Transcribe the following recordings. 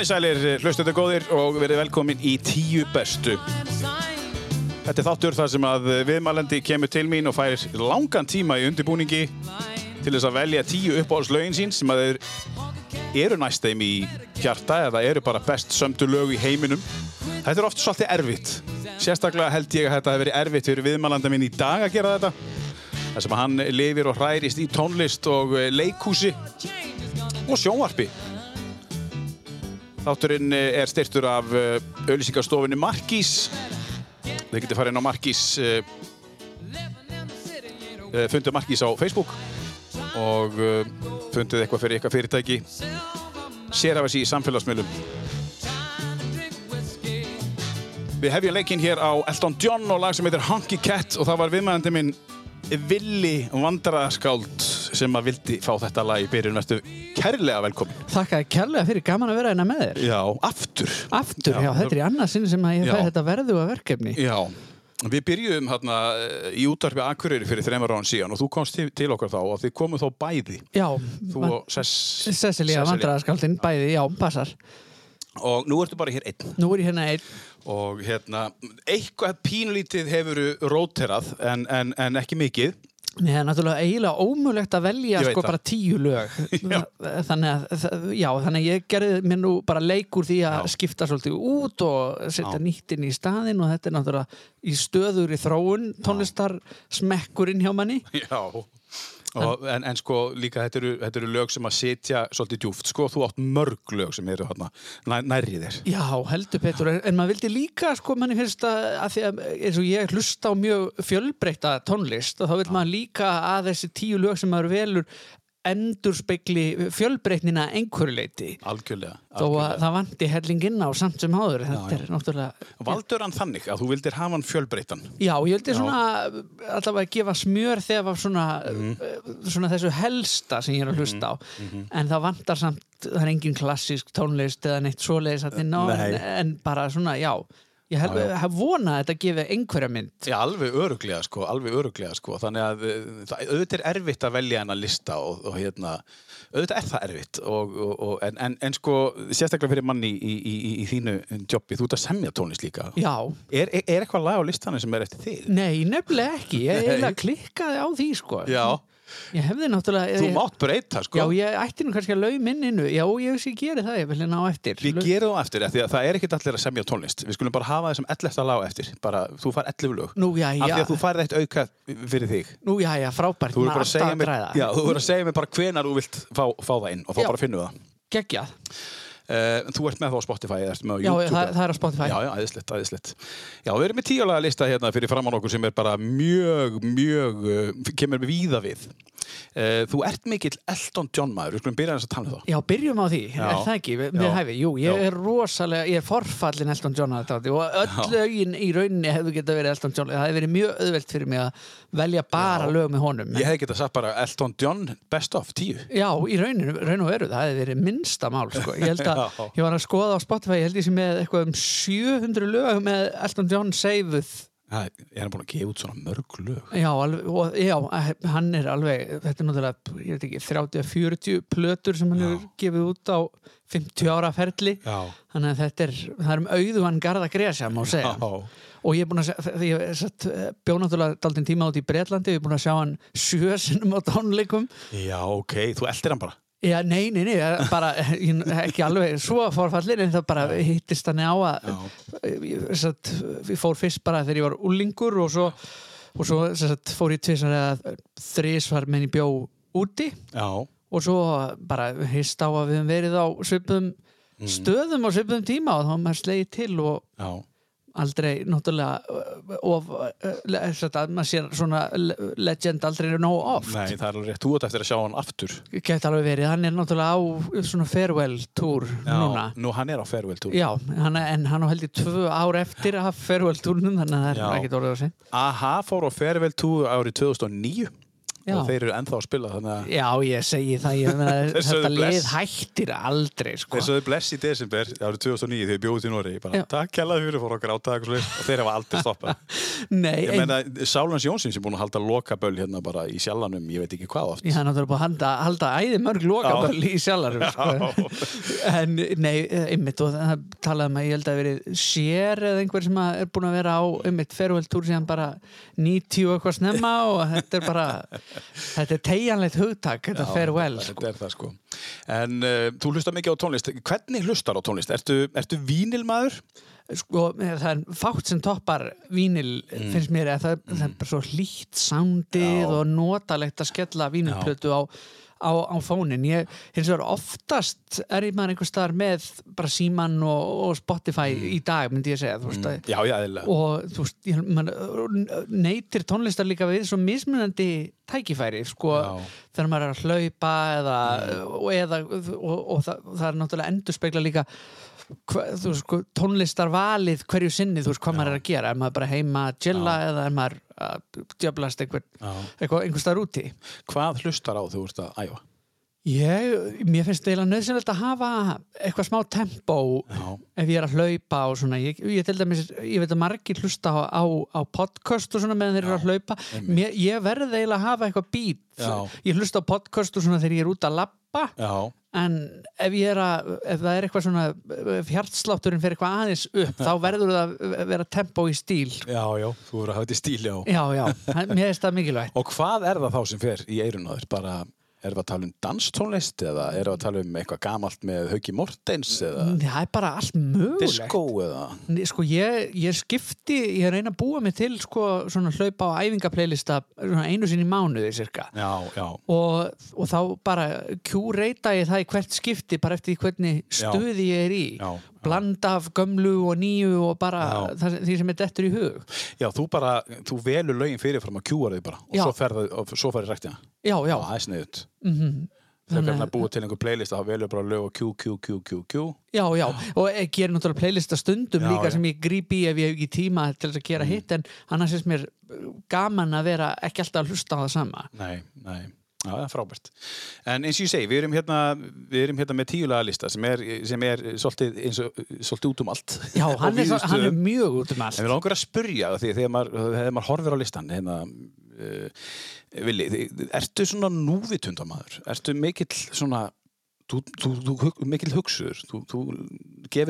Komið sælir, hlustundu góðir og verið velkomin í tíu bestu. Þetta er þáttur þar sem að viðmælandi kemur til mín og fær langan tíma í undirbúningi til þess að velja tíu uppáhaldslögin sín sem að þeir eru næst þeim í hjarta eða eru bara best sömdu lög í heiminum. Þetta er oft svolítið erfitt. Sérstaklega held ég að þetta hefur verið erfitt fyrir viðmælanda minn í dag að gera þetta. þar sem að hann lifir og hrærist í tónlist og leikhúsi og sjónvarpi. Þátturinn eh, er styrtur af auðlýsingarstofinni Markís. Þið getur farið inn á Markís, uh, fundið Markís á Facebook og fundið eitthvað fyrir eitthvað fyrirtæki. Sér af þessi í samfélagsmiðlum. Við hefjum leikinn hér á Elton John og lag sem heitir Honky Cat og það var viðmæðandi minn Villi Vandræðaskáld sem að vildi fá þetta lag í byrjun. Vertu kærlega velkomin. Þakka kærlega fyrir gaman að vera hérna með þér. Já, aftur. Aftur, já, Já, þetta er í annað sinni sem að ég Já. fæ þetta verðuga verkefni. Já, við byrjuðum hérna í útvarfi Akureyri fyrir þreymar án síðan og þú komst til, til okkar þá og þið komum þá bæði, Já, Cecilia vandræðaskaldinn, bæði, já, passar. Og nú ertu bara hér einn Nú er ég hérna einn, og hérna, eitthvað pínlítið hefur róterað en, en, en ekki mikið. Nei, það er náttúrulega eiginlega ómulegt að velja sko bara tíu lög þannig að, já, þannig að ég gerði mér nú bara leik úr því að Já. skipta svolítið út og setja Já. nýtt inn í staðinn og þetta er náttúrulega í stöður í þróun tónlistar smekkurinn hjá manni Já. Og, en, en sko líka þetta eru, þetta eru lög sem að setja svolítið djúft, sko þú átt mörg lög sem eru hérna nær, nærri þér. Já, heldur Petur, en maður vildi líka sko manni finnst að, að því að eins og ég hlusta á mjög fjölbreytta tónlist og þá vil maður líka að þessi tíu lög sem maður velur endur spekli fjölbreytnina einhverju leiti Algjörlega. þó að algjörlega. það vanti hellinginn á samt sem áður þetta Já, já. er náttúrulega Valdur hann þannig að þú vildir hafa hann fjölbreytan? Já, ég vildi svona allavega gefa smjör þegar var svona, Mhm. uh, svona þessu helsta sem ég er að hlusta á mhm. en það vantar samt, það er engin klassísk tónlist eða neitt svoleiðis en, en bara svona, já ég hef, hef vonað að þetta gefi einhverja mynd Já, alveg öruglega sko, alveg öruglega sko, þannig að það, auðvitað er erfitt að velja hennar lista og, og hérna, auðvitað er það erfitt og, og, og, en, en, en sko, sérstaklega fyrir manni í, í, í, í þínu jobbi, þú ert að semja tónlist líka. Já, Er, er, er eitthvað lag á listanum sem er eftir þig? nei, nefnilega ekki ég Nei. eiginlega klikkaði á því sko Já, Ég hefði náttúrulega þú ég, mátt breyta sko. Já, ég ætti nú kannski að lau minninu Já, ég veist ég geri það, ég vil ná eftir Við Lau- gerum það eftir, því að það er ekkert allir að semja tónlist. Við skulum bara hafa þessum 11. lag eftir. Bara, þú fær 11 lög. Nú, já, Af því já, að þú færð eitt auka fyrir þig. nú, já, já, frábært Þú verður bara að segja mér, já, bara hvenar þú vilt fá, fá það inn og þá Já. bara finnum við það. Geggjað Uh, þú ert með þá á Spotify eða ert með á Já, YouTube? það, það er á Spotify Já, já, æðislegt, æðislegt. Já, við erum með tíulega lista hérna fyrir framann okkur sem er bara mjög, mjög, uh, kemur við víða við. Uh, þú ert mikill Elton John maður, við skulum byrja þess að tala um það. Já, byrjum á því, Já. er það ekki, Já. með hæfi Jú, ég Já. er rosalega, ég er forfallin Elton John að þetta og öll Já. lögin í rauninni hefðu geta verið Elton John það hefði verið mjög auðvelt fyrir mig að velja bara Já. lög með honum Ég hefði getað sagt bara Elton John best of, tíu. Já, í rauninu, raun og veru, það hefði verið minnsta mál sko. Ég var að skoða á Spotify, ég held ég sem með eitthvað um 700 lög með Elton John seifuð Það er hann búin að gefa út svona mörg lög. Já, alveg, og, já, hann er alveg, þetta er náttúrulega, ég veit ekki, 30-40 plötur sem hann hefur gefið út á 50 ára ferli Já. Þannig að þetta er, það er um auðugan garða gresja, má segja. Já. Og ég er búin að ég satt, bjó náttúrulega daldinn tíma út í Bretlandi, ég er búin að sjá hann sjö sinnum á tónleikum. Já, ok, þú eldir hann bara. Já, nei, nei, nei, bara ekki alveg svo forfallir, en það bara hittist hann á að, satt, ég fór fyrst bara þegar ég var úlingur og svo, og svo satt, fór ég tvisar eða þrísvar menn ég bjó úti Já. og svo bara hist á að við höfum verið á svipum stöðum á svipum tíma og þá var maður slegið til og Já. Aldrei náttúrulega of, að maður sér svona le- legend aldrei nóg oft Nei, það er alveg rétt. Þú ert eftir að sjá hann aftur. gett alveg verið, hann er náttúrulega á svona farewell tour núna Nú, hann er á farewell tour. Já, hann, en hann á held í tvö ár eftir að hafa farewell túrnum þannig að það Já. er ekkert orðið á sig Aha fór á farewell tour árið 2009 Já. og þeir eru ennþá að spila þannig að Já, ég segi það, ég þetta lið hættir aldrei, sko. þeir sögðu bless í desember árið 2009 þegar ég bjóði til Nóri Já. takk kjallaði fyrir fór okkar átak og, og þeir hafa aldrei stoppað Nei, ég ein, meina Sálans Jónsson sem er búin að halda lokaböll hérna bara í sjallanum, ég veit ekki hvað oft ég hann náttúrulega búið að halda, halda æði mörg lokaböll í sjálfarum, sko. En, nei, einmitt, og það talaði um að ég held að verið sér eða einhver sem er búin að vera á, einmitt, feruveld síðan bara 90 og eitthvað snemma og þetta er bara, þetta er tegjanlegt hugtak, þetta Já, farewell, þetta sko. er það sko en uh, þú hlustar mikið á tónlist hvernig hlustar á tónlist? Ertu, ertu vínilmaður? sko, það er fátt sem toppar vínil finnst mér að það, það er bara svo hlýtt Mm. Já. og notalegt að skella vínilplötu á, á, á fónin ég, hins vegar oftast er ég maður einhver staðar með bara síman og, og Spotify Mm. í dag myndi ég segja, þú veist að Já, já, og þú veist, ég, man, neytir tónlistar líka við svo mismunandi tækifæri sko, þegar maður er að hlaupa eða, og, eða, og, og, það, það er náttúrulega endur spekla líka hva, veist, sko, tónlistarvalið hverju sinni, þú veist, hvað maður er að gera er maður bara heima að chilla eða er maður að djöblast einhver, Já. eitthvað, einhver staðar úti Hvað hlustar á þú ert að æfa? Ég, mér finnst það eiginlega nöðsynlegt að hafa eitthvað smá tempó Já, ef ég er að hlaupa og svona. Ég, ég, til dæmis, ég veit að margir hlusta á, á, á podcast og svona meðan þeir eru að hlaupa. Mér, ég verði eiginlega að hafa eitthvað beat. Já. ég hlusta á podcast og svona þegar ég er út að lappa já, en ef ég er að ef það er eitthvað svona hjartslátturinn fyrir eitthvað aðeins upp þá verður það að vera tempó í stíl. Já, já þú eru að hafa þetta í stíl, já. Já, já, mér finnst það mikilvægt. Og hvað er það þá sem fer í eirun erum við að tala um danstónlist eða erum við að tala um eitthvað gamalt með Hauki Mortens eða það er bara allt mögulegt. Disco eða? Sko ég, ég skipti, ég reyna að búa mig til sko svona hlaupa á æfingaplaylista svona einu sinni mánuði cirka Já, já, og, og þá bara kjúreita ég það í hvert skipti bara eftir hvernig stuði ég er í. Já, blanda af gömlu og nýju og bara það, því sem er dettur í hug. Já, þú bara þú velur lögin fyrirfram að kjúa þau bara og Já. svo ferði, og svo ferði ræktina Já, já, það er sniðut mm þegar Þannig hvernig að- búa til einhver playlist þá velur bara lög og kjú, kjú, kjú, kjú, kjú. Já, já. Og ég gerir náttúrulega playlista stundum Já, líka já. sem ég grípi ef ég hef ekki tíma til þess að gera hitt en annars er mér gaman að vera ekki alltaf að hlusta á það sama. Nei, nei, já, það er frábært. En eins og ég segi, við erum hérna við erum hérna með tíulega lista sem er, sem er svolítið, og, svolítið út um allt. Já, hann er, svo- hann er mjög út um En allt við langar að spurja því þegar maður, maður horfir á listan hérna, uh, Vili, þi- ertu svona núvitundamaður? Ertu mikill svona þú, þú, þú, mikill hugsuður? Þú, þú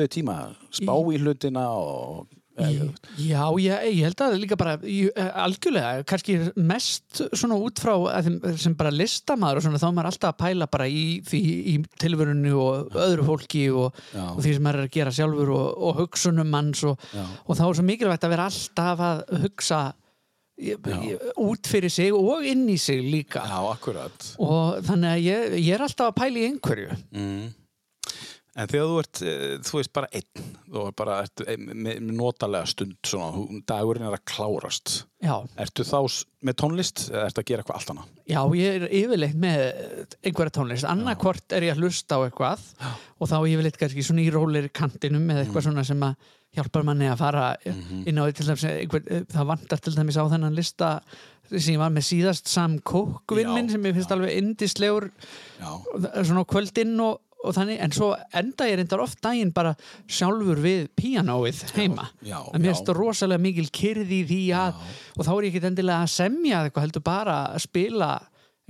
þér tíma spá í hlutina og Já, ég, ég held að líka bara í, eh, algjörlega, kannski mest svona út frá þeim- sem bara listamaður og svona þá er maður alltaf að pæla bara í, því, í tilverunni og öðru fólki og, Já. og því sem maður er að gera sjálfur og, og hugsunum manns og, Já. og þá er svo mikilvægt að vera alltaf að hugsa í- í- út fyrir sig og inn í sig líka Já, akkurat og þannig að ég, ég er alltaf að pæla í einhverju mm. En þegar þú ert, eh, þú veist, bara einn þú er bara ert, eh, með, notalega stund svona, dagurinn er að klárast. Já, Ertu þá með tónlist eða ertu að gera eitthvað allt annað? Já, ég er yfirleitt með einhverja tónlist. Annarkvort er ég að hlusta á eitthvað Já. og þá yfirleitt kannski svona í rólir kantinum eða eitthvað svona sem að hjálpar manni að fara inn á dæmis einhver, það vantar til dæmis á þennan lista sem ég var með síðast Sam Cook vinn Já, minn sem ég finnst alveg indislegur Já, svona kvöldinn og, og þannig, en svo enda ég reyndar oft daginn bara sjálfur við píanóið heima já, að mér já. finnst það rosalega mikil kyrði í því að og þá er ég ekki endilega að semja eitthvað heldur bara að spila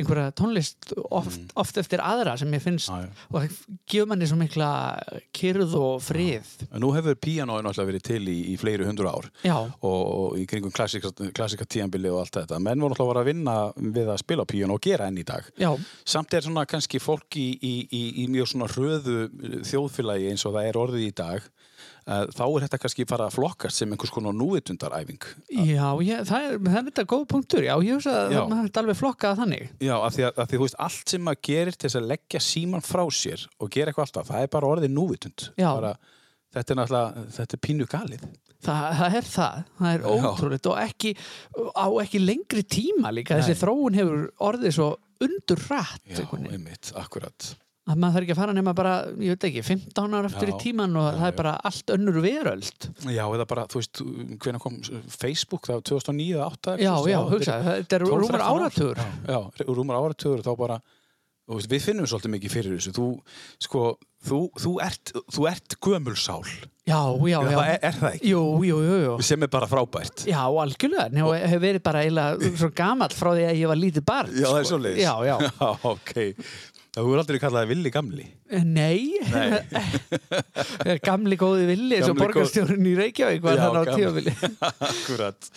einhverja tónlist oft, oft eftir aðra sem ég finnst Mm. Já. og það gefur manni svo mikla kyrð og frið En Nú hefur píanóin alltaf verið til í, í fleiri hundru ár og, og í kringum klassika, tíanbili og allt þetta. Menn voru alltaf að vinna við að spila píanó og gera enn í dag. já, Samt er svona kannski fólk í, í, í, í mjög svona hröðu þjóðfélagi eins og það er orðið í dag þá er þetta kannski fara að flokkast sem einhvers konar núvitundaræfing. já ég, það, er, þetta góð punktur já, ég hugsa að það er alveg flokkað þannig Já, af því að, þú veist, allt sem maður gerir til þess að leggja síman frá sér og gera eitthvað alltaf, það er bara orðið núvitund. Bara, þetta er náttúrulega, þetta er pínu galið. Það, það er það, það er ótrúleitt og ekki, á ekki lengri tíma líka, Nei. þessi þróun hefur orðið svo undur rætt Já, einmitt, akkurat. Að maður þarf ekki að fara nema bara, ég veit ekki 15 ára eftir Já, í tíman og já, það er bara allt önnur veröld. Já, eða bara, þú veist, hvenær kom Facebook, það var 2009 eða 2008 já, já, hugsa, þetta er 12, rúmur 13 ár. áratugur. Já, já, rúmur áratugur þá bara, þú veist, við finnum svolítið mikið fyrir þessu. Þú, sko, þú, þú ert þú ert gömulsál já, já, já, Það er, er það ekki? jú, jú, jú, sem er bara frábært. Já, algjörlega, og hefur verið bara eiginlega svo gamall frá því að ég var lítið barn Já, það er sko. svoleiðis. Já, já, Já, ok Það voru aldrei kallaði villi gamli nei, Nei. gamli góði villi eins og borgarstjórinn í Reykjavík var Já, þannig á gamli. tímabili Akkurat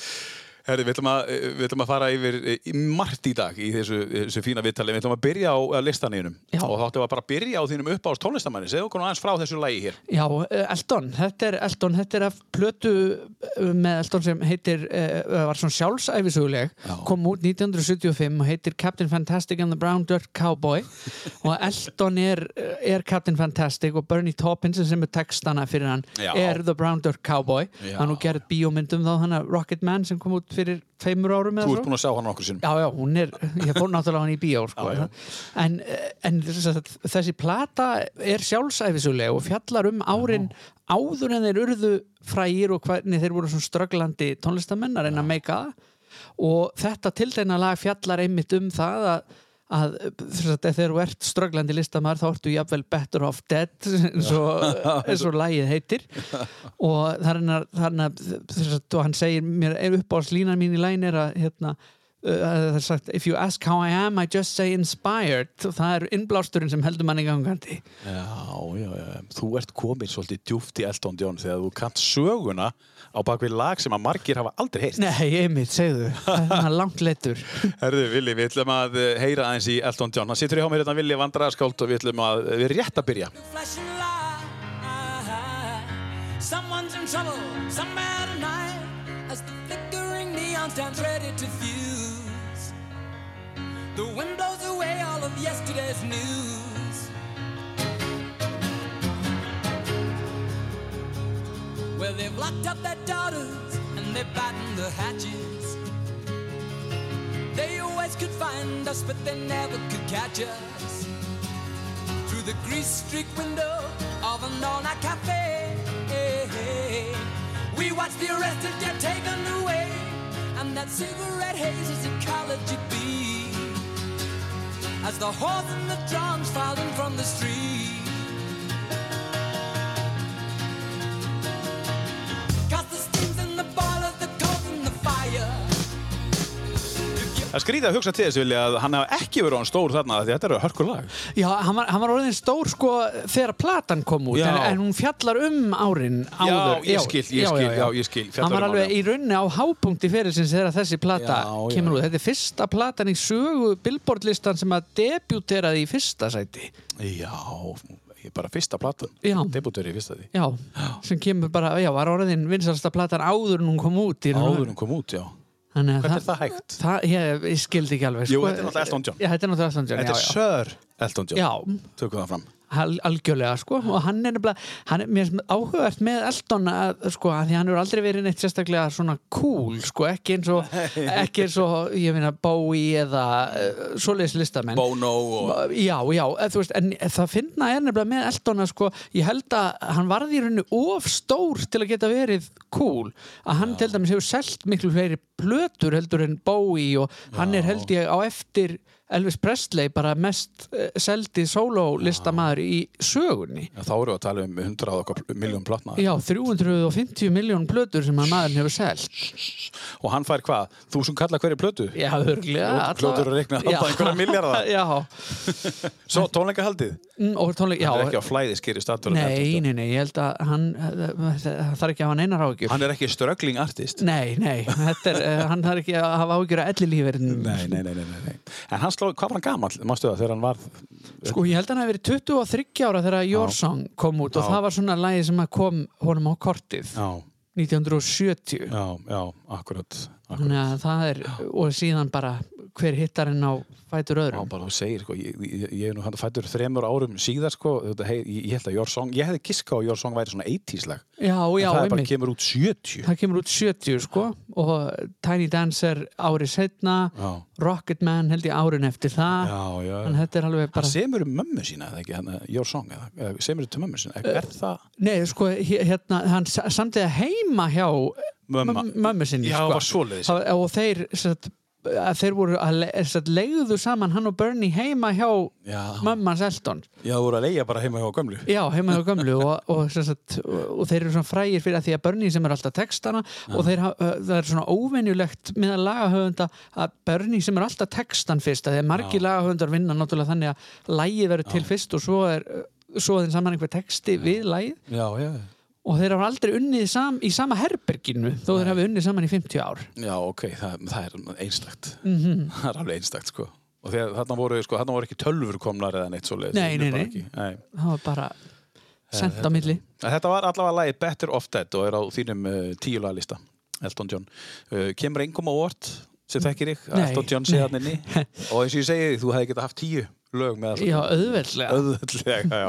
Herri, við ætlum, að, við ætlum að fara yfir í margt í dag í þessu, þessu fína viðtali. Við ætlum að byrja á listaninum Já. og þá ætlum við að bara byrja á þínum uppáðs tónlistamanni. Segðu okkur aðeins frá þessu lægi hér. Já, eh, Eldon, þetta er Eldon, þetta er af plötu eh, með Eldon sem heitir, var svona sjálfsæfisuguleg, Já. kom út 1975 og heitir Captain Fantastic and the Brown Dirt Cowboy og Eldon er, er Captain Fantastic og Bernie Taupin sem er textana fyrir hann Já. er The Brown Dirt Cowboy Já. hann og gerð bíómyndum þá hann að Rocket Man sem kom út fyrir tveimur árum Þú ert búin að sjá hann okkur sinnum. Já, já, hún er, ég fór náttúrulega hann í bíó sko. Já, já. En, en þessi plata er sjálfsæfisuleg og fjallar um árin áður en þeir urðu frægir og hvernig þeir voru svona strögglandi tónlistamenn að reyna að meika og þetta tiltegna lag fjallar einmitt um það að að þegar þú ert strögglandi listamæður þá ertu jafnvel better off dead eins og, eins og lagið heitir. Og þannig að, hann segir mér uppáðslínan mín í lægin er að hérna það er sagt, if you ask how I am, I just say inspired það er innblásturinn sem heldur manni gangandi Já, já, já. Þú ert komin svolítið djúft í Elton John þegar þú kannt söguna á bakvið lag sem að margir hafa aldrei heyrt. Nei, einmitt, segðu, það er langt letur Herðu, Vili, við ætlum að eh, heyra aðeins í Elton John. Það situr hjá mér hérna Vili Vandræðarskáld og við ætlum að, við erum rétt að byrja. light. Someone's in trouble somewhere tonight as the flickering neon stands ready to fuse. The wind blows away all of yesterday's news. Well, they've locked up their daughters and they've battened the hatches. They always could find us, but they never could catch us through the grease-streaked window of an all-night cafe. We watch the arrested get taken away, and that cigarette haze is a college bee. As the horse and the drums file in from the street. Það skrýði að hugsa til þess, Vili, að hann hafa ekki verið án stór þarna því þetta eru hörkur lag. Já, hann var, hann var orðin stór sko þegar platan kom út Já. en, en hún fjallar um árin áður ég skil, ég skil, já, ég skil, Hann var um alveg árin, í rauninni á hápunkti fyrir sinns þegar þessi plata Já, já. kemur út Þetta er fyrsta platan í sögu Billboard-listan sem að debuteraði í fyrsta sæti Já, bara fyrsta platan. Já. Debutur í fyrsta því. Já, sem kemur bara, já, var orðin vinsalsta platan áður en hún kom út í raun og Áður veru. hún kom út, já. Hvernig er það hægt? Það, ég, ég skildi ekki alveg Jú, sko. þetta er náttúrulega Elton John. Já, þetta er náttúrulega Elton John, Þetta er. Sir Elton John. Já, Tökum það fram. Al- algjörlega sko og hann er nefnilega, hann er mér áhugavert með Eldon að sko að því hann hefur aldrei verið neitt sérstaklega svona cool sko ekki eins og, ekki eins og ég finna Bowie eða uh, svoleiðis listamenn. Bono og... Já, já, eða þú veist, en það finna er nefnilega með Eldon að sko, ég held að hann varði í rauninu of stór til að geta verið cool, að hann til dæmis hefur selt miklu fleiri plötur heldur en Bowie og hann er held ég á eftir Elvis Presley bara mest uh, seldi sólólistamaður í sögunni. Já, þá erum við að tala um 100 og miljón platna. Já, 350 miljón plötur sem að maðurinn hefur selt. Og hann fær hvað? Þúsund kalla hverju plötu? Já, örglega. Fljótur að reikna alltaf einhverja milljarða. Já, Svo tónleikahaldið? Mm, og tónleik, já. Hann er ekki á flæði skýri statur. Nei, nei, nei, ég held að hann þarf ekki að hafa neinar áhyggjur. Hann er ekki struggling artist. Nei, nei, er, eh, hann þarf ekki að hafa áhyggjur að elli lífverðin. Nei, nei, nei, nei, nei, nei. En hann sló, hvað var hann gamall, mástu það, þegar hann var... Sko, ég held að hann hafi verið 23 ára þegar Song kom út og það var svona lagi sem kom honum á kortið, Já, 1970. já, já, akkurat. Þannig að það er, og síðan bara hver hittarinn á fætur Já, öðrum bara þú segir, sko, ég, ég, ég er nú hann fættur þremur árum síðar, sko, þetta, hei, ég, held að Your Song, ég hefði giska á að Your Song væri svona 80s-lag, já, já, það er bara einmitt. kemur út 70. það kemur út 70 sko og Tiny Dancer árið setna Já, Rocket Man held ég árin eftir það. Já, já. en þetta er alveg bara semur um mömmu sína, eða ekki, hann, Your Song, eða, eða semur til mömmu sína, er, er það? nei, sko, hérna, hann sa- samtidig heima hjá mömmu sinni Já, sko. var svoleiðis. Og þeir satt, að þeir voru að satt, legðu saman hann og Bernie heima hjá Já, mömmans Eldon já, þú voru að leia bara heima hjá gömlu. Já, heima hjá gömlu og, og, sagt, og, þeir eru svona frægir fyrir að því að Bernie sem er alltaf textana og þeir, það er svona óvenjulegt með að lagahöfunda að Bernie sem er alltaf textan fyrst að því að margir lagahöfundar vinna náttúrulega þannig að lægið verður til fyrst og svo er svo þeim saman einhver texti við lægið Já, já, og þeir hafa aldrei unnið sam, í sama herberginu þó þeir hafi unnið saman í 50 ár já, ok, það, það er einstakt. mm Það er alveg einstakt, sko. Og þegar þarna voru, sko, þarna voru ekki tölfur komnar eða neitt svoleiðis. Nei, nei, nei. ekki, nei. það var bara sent á milli En Þetta var allavega lagið Better Off Dead og er á þínum uh, tíu lagalista Elton John uh, Kemur engum á óvart sem þekkir að Nei, Elton John sé nei. hann inni og eins og ég segi þú hefði getað haft tíu lög með Já, auðveldlega. Öðvöldlega, já.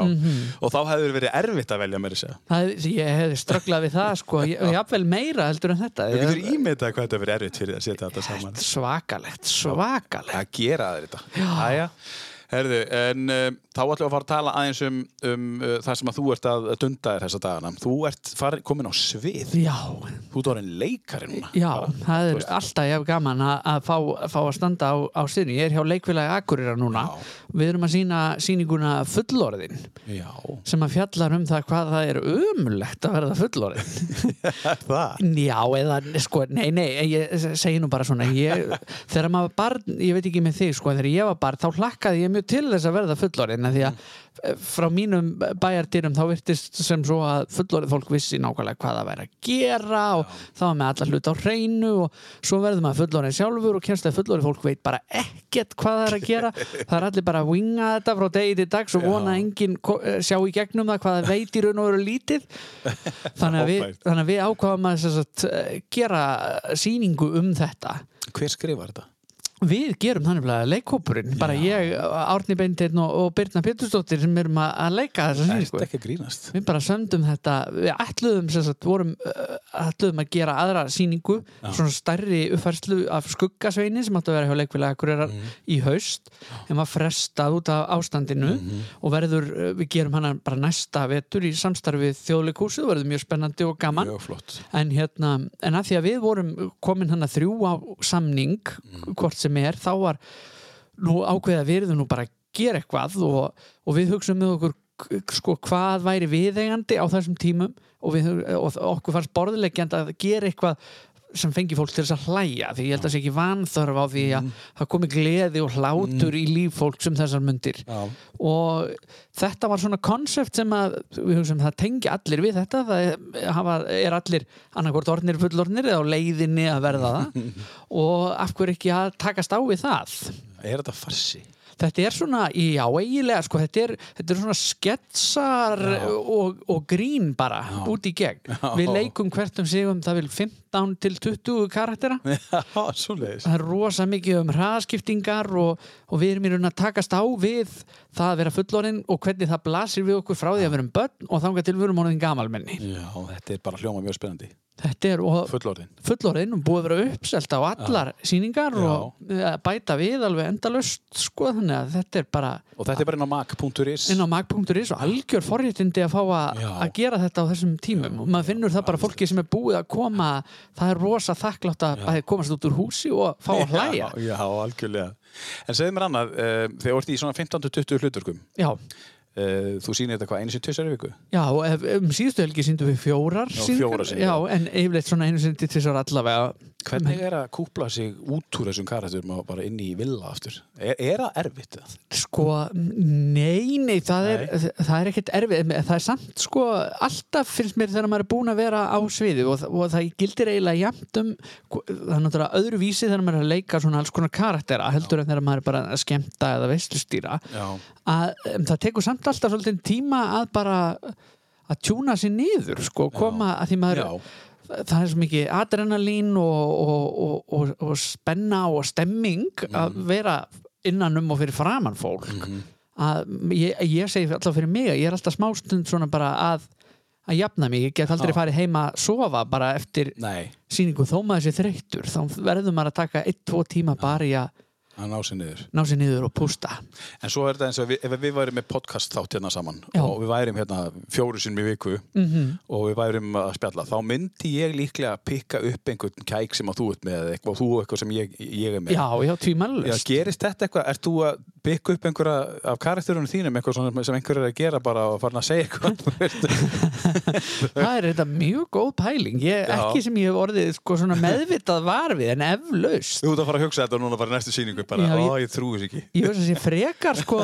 Og þá hefði verið erfitt að velja mér þess að Það, ég hefði strögglað við það sko, ég, jafnvel meira heldur en þetta. Þú getur ímyndað hvað þetta verið erfitt fyrir að setja þetta saman. svakalegt, svakalegt. Að gera þetta. Æja, herðu, en uh, þá ætlum við að fara að tala aðeins um, um uh, það sem að þú ert að dunda þér þessa dagana. Þú ert farin, komin á svið. Já, Þú ert orðin leikari núna. Já, það þú er alltaf ég gaman að, að fá, fá að standa á, á sinni ég er hjá leikfélagi Akureyra núna. Já. við erum að sína sýninguna fullorðin Já, sem að fjallar um það hvað það er umulegt að verða fullorðin það? Já, eða, sko, nei, nei, ég segi nú bara svona ég, þegar maður barn, ég veit ekki með þig sko, mjög til þess að verða fullorinn, því að mm. frá mínum bæjardyrum þá virtist sem svo að fullorinn fólk vissi nákvæmlega hvað það væri að gera og það var með alla hlut á hreinu og svo verður maður fullorinn sjálfur og kemst að fullorinn fólk veit bara ekkert hvað það er að gera það er allir bara að winga þetta frá degi til dags og Já. vona enginn eh, sjá í gegnum það hvað það veit í raun og veru lítið þannig að við, þannig að við ákvaðum að eh, gera sýningu um þetta Hver skrifar þetta? Við gerum þannig að leikhópurinn bara ég, Árni Beinteinn og, og Birna Pétursdóttir sem erum að, að leika þessa Það sýningu. er ekki að grínast. Við bara sömdum þetta við ætluðum, sem sagt, vorum, uh, ætluðum að gera aðra sýningu svona stærri uppfærslu af skuggasveini sem áttu að vera hjá leikfélag Akureyrar í haust en var frestað út af ástandinu og verður, uh, við gerum hana bara næsta vetur í samstarfið þjóðleikúsið og verður mjög spennandi og gaman. Mjög flott. En hérna, en að því að við vorum komin hann að þrjú á samning hvort sem er, þá var nú ákveðið að við erum nú bara að gera eitthvað og, og við hugsaum með okkur sko hvað væri viðeigandi á þessum tímum og, við, og okkur fannst borðleggjandi að gera eitthvað sem fengi fólk til þess að hlæja því ég held að það sé ekki vanþörf á því að það komi gleði og hlátur í líf fólks um þessar mundir. Já, og þetta var svona konsept sem að hugsaum það tengi allir við þetta það hafa, er allir annarkvort orðnir fullorðnir eða á leiðinni að verða það. Og af hverju ekki að takast á við það? Er þetta farsi? þetta er svona, já eiginlega sko, þetta er, þetta er svona sketsar og, og grín bara út í gegn, Já. við leikum hvert um sig um það vil 15 til 20 karaktera. Já, það er rosa mikið um hraðskiptingar og, og við erum í raun að takast á við það að vera fullorinn og hvernig það blasir við okkur frá því að við erum börn og þangað til við erum orðin gamalmenni. Já, þetta er bara hljóma mjög spennandi. Þetta er fullorinn og búið að vera uppselt á allar sýningar Já. og eh, bæta við alveg endalust sko þannig að þetta er bara Og þetta er bara inn á mac.is inn á mag.is og algjör forréttindi að fá að, Já. að gera þetta á þessum tímum. Og maður finnur það bara fólki sem er búið að koma það er rosa þakklátt að bæði komast út úr húsi og fá að hlæja Já, já, algjörlega En segðu mér annað, uh, þegar þú ert í svona 15-20 hlutverkum já, uh, Þú sýnir þetta hvað, einu sinni tvisar í viku? Já, um síðustu helgi síndum við fjórar Já, sýningar. fjórar sýningar. Já, en yfirleitt svona einu sinni þessar allavega Hvernig er að kúpla sig út úr þessum karakterum og bara inn í villa aftur? Er, er það erfitt? Sko, nei, nei, það er, það er ekkert erfið, það er samt sko, alltaf finnst mér þegar maður er búin að vera á sviði og, og það gildir eiginlega jæmt um, það er náttúrulega öðru vísi þegar maður er að leika svona alls konar karaktera heldur en þegar maður er bara að skemmta eða veistlustýra Já, að um, það tekur samt alltaf svolítið tíma að bara að tjúna sér niður sko, koma að því maður já, það er svo mikið adrenalín og, og, og, og, og spenna og stemming að vera innan um og fyrir framann fólk. Að ég, ég segi alltaf fyrir mig ég er alltaf smástund svona bara að að jafna mig, ég get aldrei farið heima að sofa bara eftir Nei, sýningu. Þó maður sé þreyttur, þá verður maður að taka 1-2 tíma bara í að hann á sig niður. Ná sér niður og pústa. En svo er þetta eins og við, ef við værum með podcast þátt hérna saman Já. og við værum hérna fjóru sinni í viku mm og við værum að spjalla þá myndi ég líklega að pikka upp einhvern kæk sem að þú ert með eitthvað og þú eitthvað sem ég, ég er með. Já, já, Já, tvímælust gerist þetta eitthvað? Ert þú að bygga upp einhverja af karakterunum þínum eitthvað sem einhver er að gera bara og farin að segja eitthvað? Það er þetta mjög góð pæling. Ég, Já. ekki sem ég hef orðið sko, núna bara Já, ó, ég- ég trúi þess ekki. Ég veist að sé frekar sko,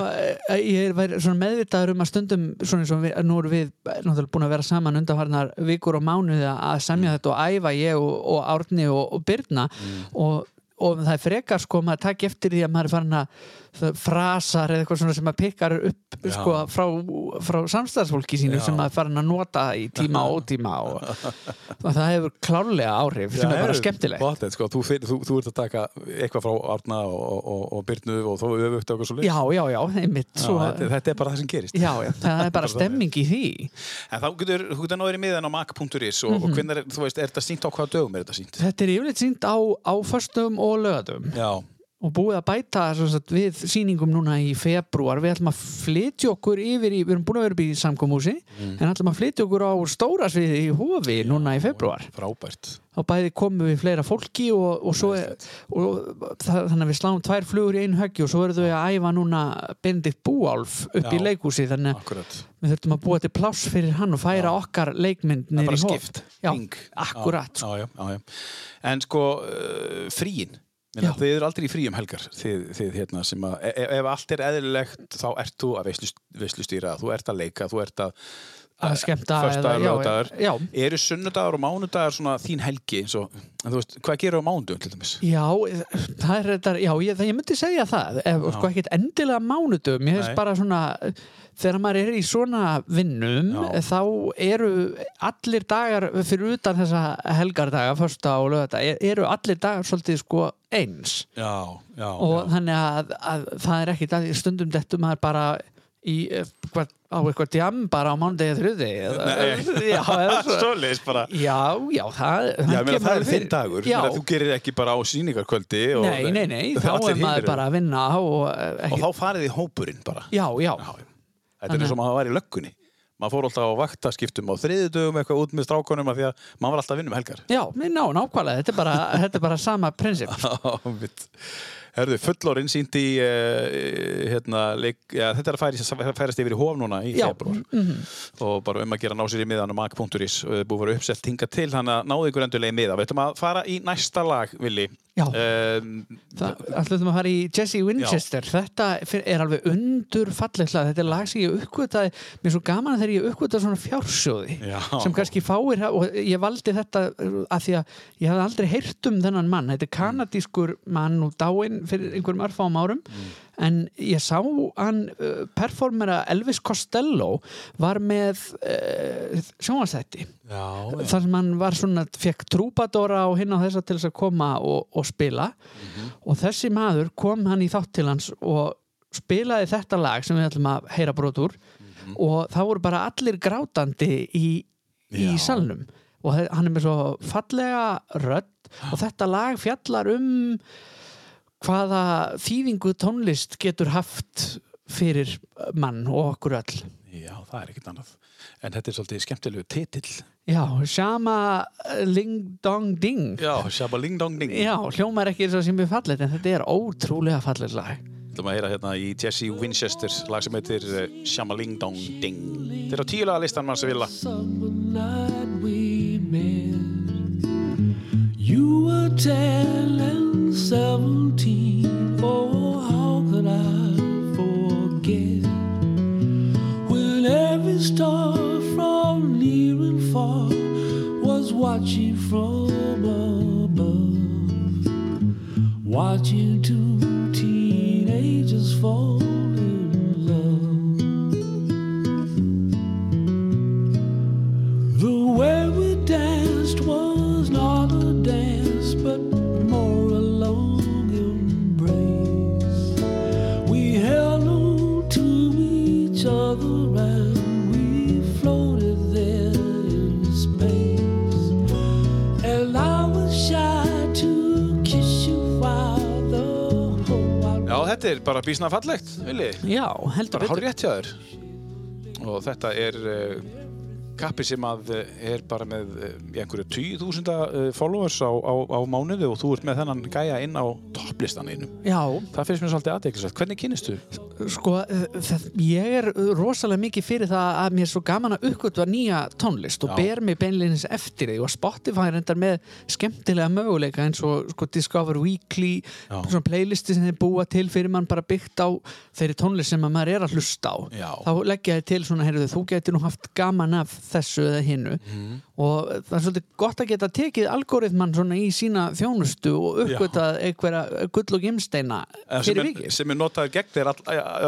ég svona meðvitaður um að stundum svona eins og við, nú erum við náttúrulega búin að vera saman undanfarnar vikur og mánuði að semja þetta og æfa ég og, og Árni og, og Birna og, og það er frekar sko maður takk eftir því að maður er farin að frasar eða eitthvað svona sem maður pikkar upp Já. sko frá, frá samstæðsfólki sínu Já. sem maður er farin að nota í tíma og ótíma og, og það hefur klárlega áhrif sem er bara skemmtilegt Bóttið, sko, þú, þú, þú ert að taka eitthvað frá Arna og, og, og Byrnu og þó öfugt okkur svo leið Já, já, já, einmitt svo, þetta, þetta er bara það sem gerist Já, já, það er bara stemming í því En þá getur, þú getur náður í miðan á mac.is og, Mhm. og hvernig, er, þú veist, er þetta sínt á hvaða dögum er þetta sínt? Þetta er yfirleitt sínt á, á og lögatum Já, og búið að bæta sagt, við sýningum núna í februar við ætlum að flytja okkur yfir í við erum búin að vera upp í samkomúsi Mm. en ætlum að flytja okkur á stóra sviði í Hófi núna í februar frábært og bæði komum við fleira fólki og, og svo er, og það, þannig að við sláum tvær flugur í einu höggi og svo verðum við að æfa núna Benedikt Búálf upp í Já. leikhúsi þannig að Akkurat við þurfum að búa til pláss fyrir hann og færa okkar leikmynd Það er bara í skipt Já, akkurat, já, já, já, já. En sko, uh, fríin Já. Þið eru aldrei í fríum helgar þið, þið hérna sem að, ef, ef allt er eðlilegt þá ert þú að veislu, veislustýra þú ert að leika, þú ert að að skemmta já, laugardagur. já, Eru sunnudagar og mánudagar svona þín helgi og, en þú veist, hvað gerur á mánudum til dæmis? Já, það er þetta, já, ég, ég myndi segja það, ef, sko ekkert endilega mánudum, ég hefst bara svona, þegar maður er í svona vinnum, Já. þá eru allir dagar fyrir utan þessa helgardaga, första og lögata, eru allir dagar svolítið sko eins Já, já, og þannig að, að það er ekkit að stundum dettur maður bara í, eh, hvað, á eitthvað djam bara á eða svo- Svoleiðis bara. Já, já, það, Já, meina, það er þinn dagur, Meina, þú gerir ekki bara á sýningarkvöldi og, Nei, nei, nei, þá er maður bara að vinna og, eh, Og þá farið í hópurinn bara. Já, já. Þetta er eins og maður var í löggunni. Maður fór alltaf á vaktaskiptum á þriðudögum eitthvað út með strákonum af því að maður var alltaf að vinna um helgar. Já, ná, nákvæmlega. Þetta er bara, þetta er bara sama prinsip. Herðu, fullorinn sínt í uh, hérna, leik, ja, þetta er að færi, færast yfir í hof núna í februar og bara um að gera ná sér í miðan á mag.is þið búið að vera uppselt hinga til þannig að náðu ykkur endurlega í miða. Við ætlum að fara í næsta lag, Vili. Um, Það ætlum að fara í Jesse Winchester. Þetta fyr- er alveg undur fallegt lag. Þetta er lag sem ég uppgötaði mér er svo gaman þegar ég uppgötaði svona fjársjóði Já. sem kannski fáir og ég valdi þetta af því að ég hafði aldrei heyrt um þennan mann. Þetta er kanadískur mann og dáinn fyrir einhverjum örfáum árum en ég sá hann uh, performera Elvis Costello var með uh, sjónvastætti Já, þar sem hann var svona, fekk trúbadóra og hinn á þessa til þess að koma og, og spila. Og þessi maður kom hann í þátt til hans og spilaði þetta lag sem við ætlum að heyra brot úr. Og það voru bara allir grátandi í, í salnum. Og hann er með svo fallega rödd. Og þetta lag fjallar um hvaða þýðingu tónlist getur haft fyrir mann og okkur öll? Já, það er ekkert annað. En þetta er svolítið skemmtilegu titill. Já, Shama Ling Dong Ding. Já, Shabba Ling Dong Ding. Já, hljómar ekki eins og sem er fallet en þetta er ótrúlega fallet lag. Þú maður að heyra hérna í Jesse Winchester lag sem heitir uh, Shamaling Dong Ding. Þetta er á tíu laga listan mann sem vilja You were ten and seventeen. Oh, how could I forget when every star from near and far was watching from above, watching two teenagers fall er bara bísna fallegt, Vili. Já, heldur Bara hár betur. rétt hjá þér. Og þetta er uh, kappi sem að uh, er bara með í einhverju 20.000 uh, followers á, á, á mánuði og þú ert með þennan gæja inn á topplistan einum. Já, Það finnst mér svolítið aðeinsvægt. Hvernig kynnistu? sko, það, ég er rosalega mikið fyrir það að mér er svo gaman að uppgötva nýja tónlist og Já. ber mig beinleginis eftir því og Spotify er endar með skemmtilega möguleika eins og sko, Discover Weekly Já. svona playlisti sem þeir búa til fyrir mann bara byggt á þeirri tónlist sem að maður er að hlusta á Já. þá leggja ég til svona, heyrðu, þú getur nú haft gaman af þessu eða hinnu Mhm. og það er svolítið gott að geta tekið algoritmann svona í sína þjónustu og uppgötað einhverja gull og gimsteina fyrir vikið. sem er notaður gegn þér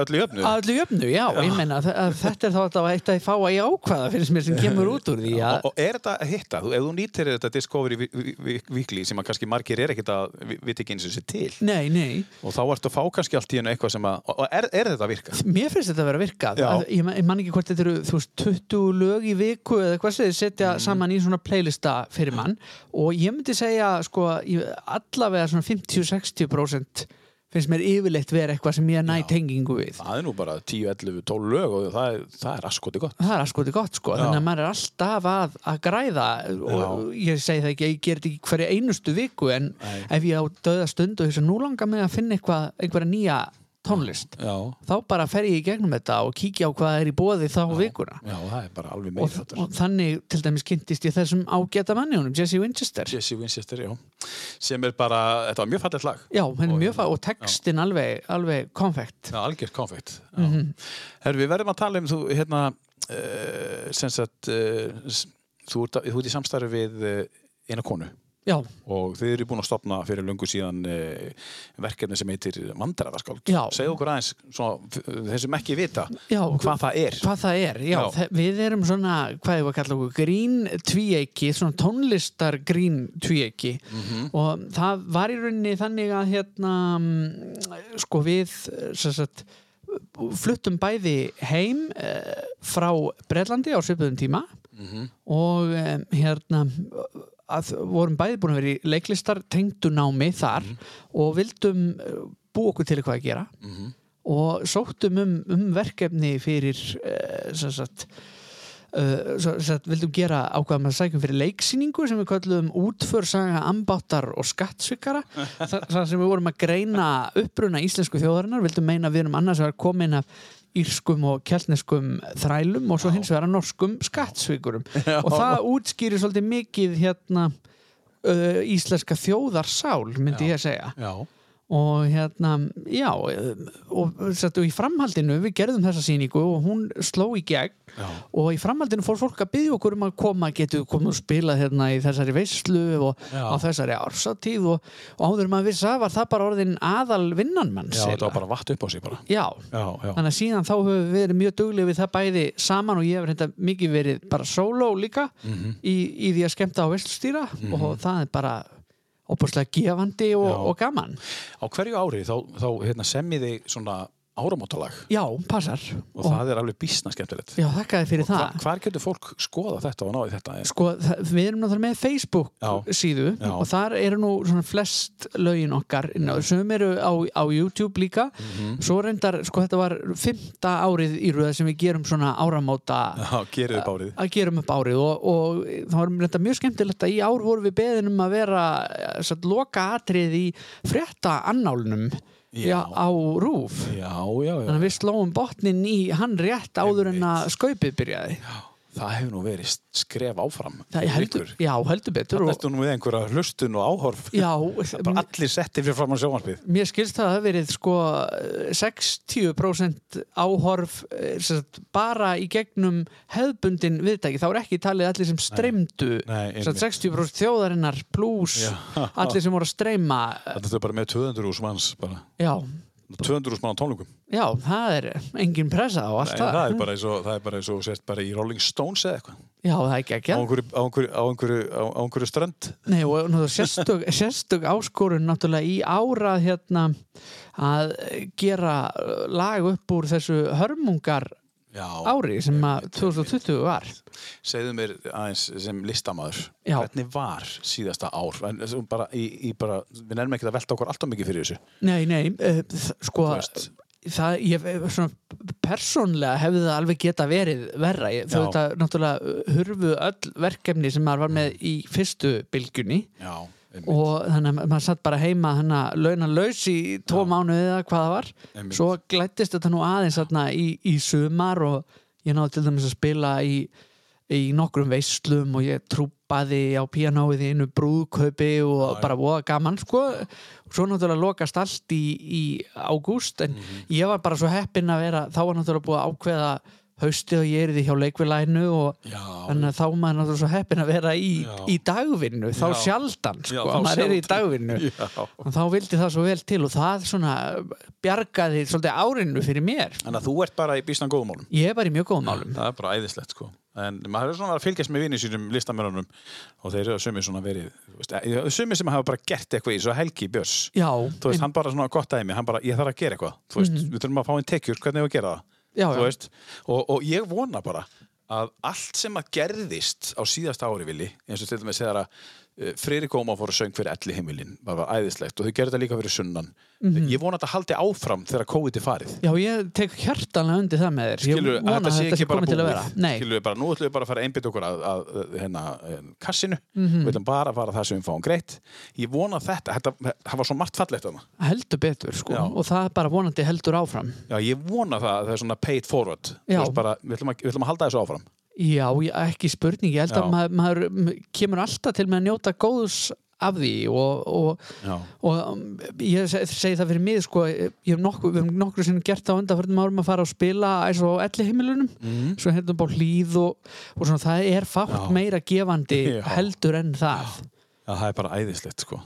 öllu jöfnu. öllu jöfnu, já, ég meina að, að þetta er þá alltaf eitt að ég fá að ég ákvaða fyrir sem, sem kemur út úr því og, og er þetta hitta, ef þú nýtir þetta Discovery Vi- Vi- Vi- Weekly sem að kannski margir er ekkert að vi- vita ekki eins og sér til. Nei, nei, og þá ertu að fá kannski allt í hennu eitthvað sem að er, er þetta að virka? mér finnst þetta að vera að virka Já. að, ég, man- ég ekki hvort þetta eru þú veist, 20 lög í viku eða hvað sem þið setja Mm. saman í svona playlista fyrir mann og ég myndi segja sko, allavega svona 50-60% finnst mér yfirleitt vera eitthvað sem ég næ tengingu við Það er nú bara 10, 11, 12 lög og það er, það er askoti gott Það er að skoti gott sko, Já. þannig að maður er alltaf að, að græða og ég segi það ekki, ég ger þetta ekki hverja einustu viku en Nei. ef ég á döða stund og þess að nú langar mig að finna eitthvað, einhverja nýja tónlist Já, þá bara fer ég í gegnum þetta og kíkja á hvað er í bóði þá vikuna. Já, það er bara alveg og, og þannig til dæmis kynntist ég þessum ágæta manni honum, Jesse Winchester. Jesse Winchester, já. Sem er bara, þetta var mjög fallegt lag. Já, henni mjög fæ og textin alveg, alveg konfekt. Já, algjört konfekt. Mhm. Herru, við verðum að tala um þú, hérna uh, sem sagt uh, þú ert í samstarfi við uh, eina konu Já, og þið eru búin að stopna fyrir löngu síðan uh, verkefni sem heitir Mandræðaskáld Já. segðu okkur aðeins, svona, þeir sem ekki vita já. hvað það er. Hvað það er, já, við erum svona okkur, grín svona tónlistar grín tvíeiki. Mhm. og það var í rauninni þannig að hérna mm, sko við sagt, fluttum bæði heim eh, frá Breitlandi á svipuðum tíma. Mhm. og eh, hérna að vorum bæði búin að vera í leiklistar tengdu námi þar og vildum eh, búa okkur til eitthvað að gera. Mhm. og sóttum um, um verkefni fyrir uh, sem sagt Uh, svo, svo, vildum gera ákvaðum að sækjum fyrir leiksýningu sem við kallum útförsaga ambáttar og skattsvikara Þa, það sem við vorum að greina uppruna íslensku þjóðarinnar, vildum meina að við erum annars vegar komin af írskum og kjallneskum þrælum og svo hins vegar norskum skattsvikurum. Og það útskýrir svolítið mikið hérna uh, íslenska þjóðarsál myndi ég að segja. Já, og hérna, já og, satt, og í framhaldinu við gerðum þessa sýningu og hún sló í gegn. Já, og í framhaldinu fór fólk að byggja okkur um að koma, getur komið og spila hérna í þessari veislu og Já. á þessari ársatíð og, og áður maður vissi að var það bara orðin aðal vinnanmann já þetta var bara vatt upp á sig bara. Já, Já, þannig að síðan þá höfum við verið mjög duglega við það bæði saman og ég hef reynda mikið verið bara solo líka Mhm. í, í því að skemmta á veslustýra og það er bara óbúrslega gefandi og, og gaman. Á hverju ári þá, þá hérna, semmiði svona áramótalag Já, passar og, það er alveg bísna skemmtilegt Já, þakkaði fyrir Hva, það hvar getur fólk skoða þetta og náði þetta? Sko, við erum náttúrulega með Facebook Já. síðu Já. og þar eru nú svona flest lögin okkar sem eru á, á YouTube líka Mhm. svo reyndar, sko þetta var fymta árið í röða sem við gerum svona áramóta Já, gerið upp árið að gerum upp árið og, og það var reynda mjög skemmtilegt að í ár vorum við beðin um að vera eh, satt, loka atrið í frétta annálnum Já. á rúf. Já, já, já, þannig að við slóum botnin í hann rétt áður en að skaupið byrjaði það hefur nú verið skref áfram það heldur, já, heldur betur Þannig og, ertu nú með einhverja hlustun og áhorf. Já, bara allir setti fyrir fram á sjónvarpið. Mér skilst það að það hafi verið sko 60% áhorf eh, sagt, bara í gegnum hefðbundin viðtæki, þá er ekki talið allir sem streymdu. Nei, sem sagt, 60% þjóðarinnar pluss allir sem voru að streyma. Þetta er bara með 200 úrs manns bara. já, 200 úrs mann á tónleikum. Já, það er engin pressa á allt það, það er bara eins og er bara eins og sért bara í Rolling Stones eða eitthvað. Já, það er ekki ekki á einhverju, strönd. Nei, og sérstök, sérstök áskorun náttúrulega í ára hérna að gera lag upp úr þessu hörmungar Já. ári sem að 2020 var. Segðu mér aðeins sem listamaður Já. hvernig var síðasta ár? Bara, í, í bara, við nefnum ekki að velta okkur alltaf mikið fyrir þessu. Nei, nei, uh, sko það, ég, svona, persónlega hefði það alveg geta verið verra. Veit að náttúrulega hurfu öll verkefni sem maður var með í fyrstu bylgjunni. Já, einmitt. og þannig að maður satt bara heima hann að launa laus í tvo mánuði eða hvað það var Einmitt. svo glættist þetta nú aðeins þarna í, í sumar og ég náði til dæmis að spila í, í nokkrum veislum og ég trúpaði á píanóið í einu brúðkaupi og bara voða gaman sko svo náttúrulega lokast allt í, í ágúst en Mhm. ég var bara svo heppinn að vera þá var náttúrulega búið að ákveða haustið og ég er því hjá leikvilænu og Já, þannig að þá maður náttúrulega svo heppinn að vera í, Já. í dagvinnu þá Já. sjaldan Já, sko, þá maður er í dagvinnu. Já. og þá vildi það svo vel til og það svona bjargaði svolítið árinu fyrir mér. Þannig að þú ert bara í býstan góðum málum. Ég er bara í mjög góðum málum. Það er bara æðislegt sko. En maður er svona að fylgjast með vinni sínum listamörunum og þeir eru sumir svona verið veist, eh, sem hafa bara gert eitthvað í svo Helgi Björns. Já, Þú veist, hann bara svona gott dæmi, hann bara, ég þarf að gera eitthvað. Þú veist, við þurfum að fá einn tekjur, hvernig hefur að gera það. Já, já. og, og ég vona bara að allt sem að gerðist á síðasta ári vilji, eins og til dæmis þegar að uh, Freyri Góma fór að söng fyrir elli heimilin, það var æðislegt og þau gerðu þetta líka fyrir sunnan. Mhm. ég vona að þetta haldi áfram þegar COVID er farið. Já, ég tek hjartanlega undir það með þér. Ég skilur að vona þetta sé ekki bara komið til að vera. Nei. skilur bara, nú ætlum við bara að fara að einbytta okkur að, að, að hérna, eh, kassinu. Mhm. við ætlum bara að fara það sem við fáum greitt. Ég vona að þetta, þetta, það var svo margt fallegt heldur betur sko. Já. og það er bara vonandi heldur áfram. Já, ég vona það að það Já. að, að ekki spurning, ég held Já. að maður, maður kemur alltaf til með að njóta góðs af því og, og, og um, ég seg- segi það fyrir mig sko, ég hef nokkuð, við hefum nokkur sinni gert það á undanförnum árum að fara og spila eins og elli heimilunum Mhm. svo hérna bá hlýð og, og svona, það er fátt Já. meira gefandi Já. heldur en það já, það er bara æðislegt sko.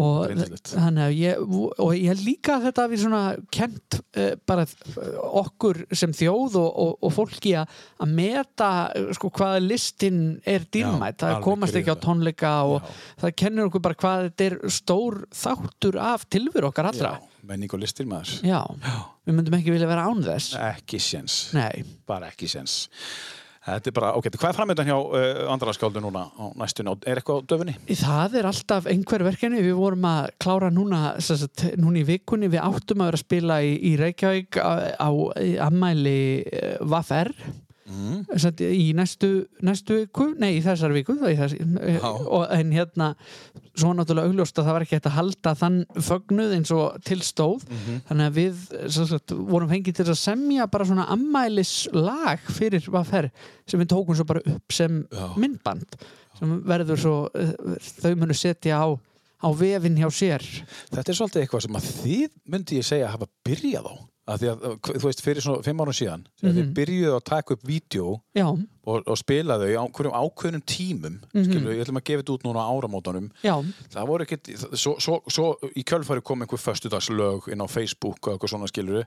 Og þannig að ég og ég líka að þetta við svona kent uh, bara uh, okkur sem þjóð og, og, og fólki að að meta sko hvaða listin er dýrmætt, það komast ekki á tónleika og Já. það kennir okkur bara hvað þetta er stór þáttur af tilveru okkar allra. Já, menning og listir maður. Já, við myndum ekki vilja vera án þess. Ekki séns, bara ekki séns þetta er bara, ok, hvað er framöndan hjá uh, andrarskáldu núna á næstunni? Er eitthvað á döfunni? það er alltaf einhver verkefni, við vorum að klára núna, sagt, núna í vikunni. Við áttum að vera að spila í, í Reykjavík á, á ammæli uh, Vaffer Mm. Satt, í næstu, næstu viku nei, í þessar viku í þess, og, en hérna svo náttúrulega augljóst að það var ekki hægt að halda þann fögnuð eins og til stóð. Þannig að við sagt, vorum fengið til að semja bara svona ammælislag fyrir Vaffer sem við tókum svo bara upp sem Já. myndband sem verður svo eh, þau munu setja á, á vefinn hjá sér. Þetta er svolítið eitthvað sem að þið myndi ég segja hafa byrjað á að því að, þú veist, fyrir svona fimm árum síðan þegar þið byrjuðu að taka upp vídeo og, og spila þau á hverjum ákveðnum tímum mm -hmm. ég ætlum að gefa þetta út núna á áramótanum já, það voru ekkert, svo, svo, svo í kjölfari kom einhver föstudagslög inn á Facebook og eitthvað svona skiluru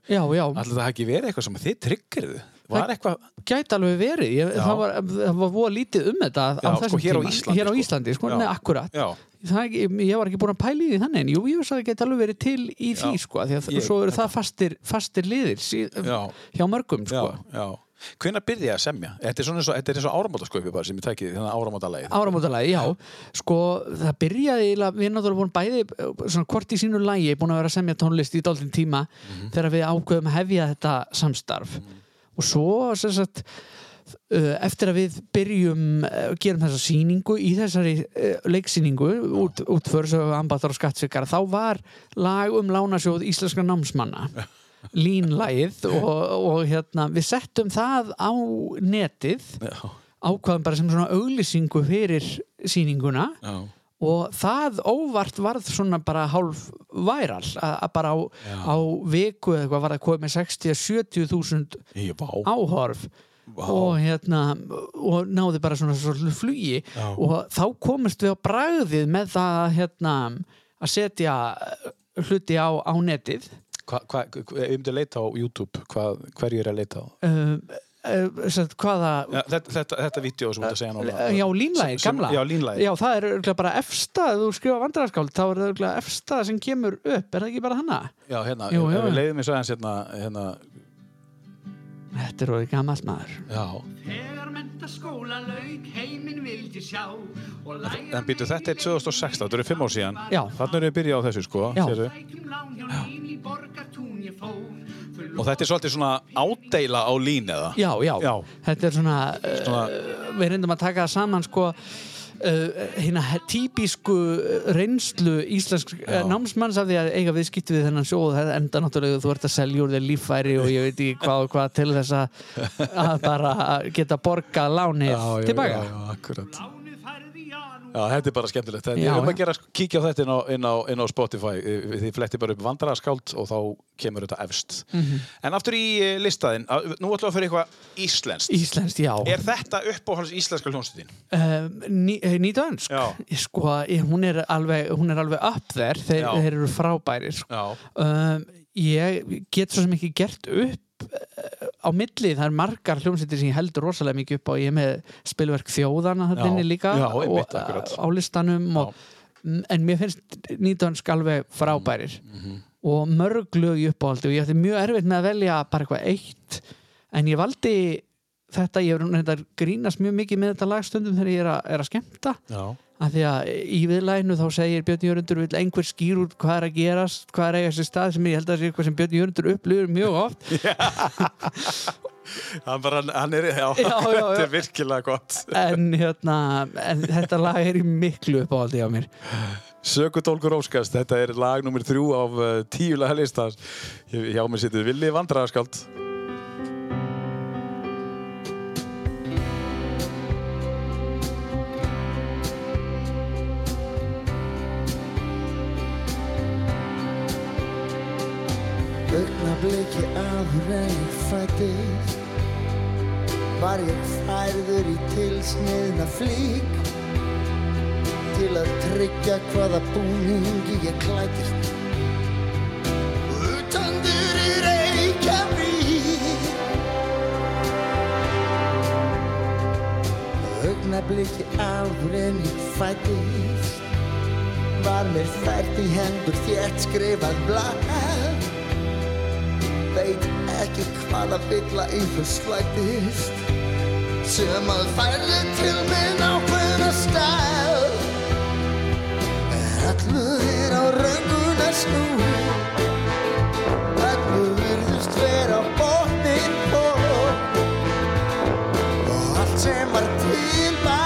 Ætli það hafi ekki verið eitthvað sem þið triggerðu var eitthvað, gæti alveg verið ég, það, var, var voða lítið um þetta Já, sko, hér á. Íslandi, hér á sko. Íslandi sko, Já. nei, akkurat það, ég var ekki búin að pæla í því þannig en jú, ég veist að það geti alveg verið til í því Já. sko, af því að Ég- svo eru það fastir, fastir liðir sí, já, hjá mörgum sko. já hvenær byrði ég að semja? Þetta er svona eins og, og áramótasköpi sem ég tæki þannig áramótalagið áramótalagi, já sko, það byrjaði, við náttúrulega vorum bæði svona hvort í sínu lagi búin að vera að semja tónlist í dálítinn tíma Mhm. þegar við ákveðum að hefja þetta samstarf og svo sagt uh, eftir að við byrjum uh, gerum þessa sýningu í þessari uh, leiksýningu út, útför sem ambatar og skattsvikar þá var lag um lánasjóð íslenska námsmanna. Línlagið og, og hérna, við settum það á netið ákvaðum bara sem svona auglýsingu fyrir sýninguna. Já, og það óvart varð svona bara hálf væral að að bara á, á viku eða eitthvað var það komið með 60-70 þúsund áhorf vá. og hérna og náði bara svona svona flugi Já. og þá komist við á bragðið með það hérna að setja hluti á, á netið Hva, hva, ef ég myndi að leita á YouTube hvað, hverju er að leita á? uh, uh, sagt, hvaða Já, þetta, þetta, þetta vídeo sem þú ert að segja núna Já, línlægi, Sem- sem- gamla Já, Já, það er örugglega bara efsta, ef þú skrifa vandrarskáld þá er það örugglega efsta sem kemur upp er það ekki bara hana? Já, hérna, Jú, jú. við leiðum og aðeins hérna, hérna Þetta er orðið gammal maður. Já. Þegar mentaskóla lauk heiminn vildi sjá En býtu, þetta er 2016, þetta eru fimm ár síðan. Já. Þannig erum við byrjað á þessu, sko. Já. sérðu. Lækjum Og þetta er svolítið svona ádeila á lín eða? Já, já, Já. þetta er svona, Svona- Uh, við reyndum að taka það saman sko uh, hérna típisku reynslu íslensk uh, námsmanns af því að eiga viðskipti við þennan sjóð það enda náttúrulega þú ert að selja úr þér líffæri og ég veit ekki hvað og hvað til þess að, bara geta borgað lánið tilbaka Já, þetta er bara skemmtilegt. Þetta er um að gera, kíkja á þetta inn á, inn á, inn á Spotify. Eh, Þið fletti bara upp vandraraskáld og þá kemur þetta efst. Mhm. En aftur í eh, listaðinn, að- nú ætlum við að fyrir eitthvað íslenskt. Íslenskt, já Er þetta uppáhalds íslenska hljónstuðin? uh, ný, Nýdönsk Já. sko, hún er alveg, hún er alveg upp þér þeir, þeir eru frábærir sko. Já. um, ég get svo sem ekki gert upp á milli, það er margar hljómsveitir sem ég heldur rosalega mikið upp á. Ég er með spilverk þjóðana þetta inni líka Já, og, á listanum og, Mm, en mér finnst nýtönsk alveg frábærir. Mhm. og mörg lög í uppáhaldi og ég ætti mjög erfitt með að velja bara eitthvað eitt. En ég valdi þetta, ég er grínast mjög mikið með þetta lagstundum þegar ég er að, er að skemmta. Já. Að því að í viðlæginu þá segir Björn Jörundur vil einhver skýr út hvað er að gerast hvað er að eiga sér stað sem ég held að sé eitthvað sem Björn Jörundur upplifur mjög oft Hann, bara, hann er, já, Já, já, þetta er virkilega gott. en, hérna, en þetta lag er í miklu uppáhaldi á mér Sökutólkur Óskast, þetta er lag nummer þrjú af uh, tíu laga listans. Hjá mér sitið Villi Vandraraskáld. Áður en ég fættist Var ég færður í tilsniðna flík. Til að tryggja hvaða búningi ég klættist Utandur í Reykjavík. Augnabliki áður en ég fættist Var mér fært í hendur þétt skrifað blað veit ekki hvaða bylla einhver slættist sem að færði til minn ákveðna stæl er allur á raunguna snú allur virðist vera botnin på og allt sem var til bara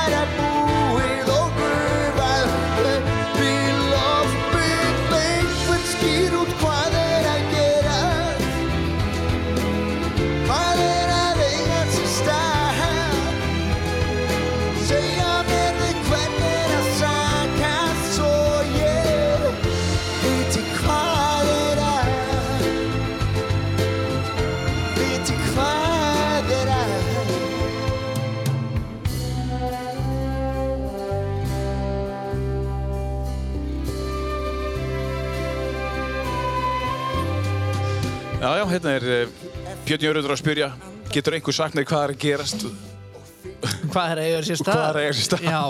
hérna er uh, Björn Jörgur að spyrja, getur einhver mér hvað er að gerast? hvað er að eiga sér stað Hvað er að eiga sér stað? Já,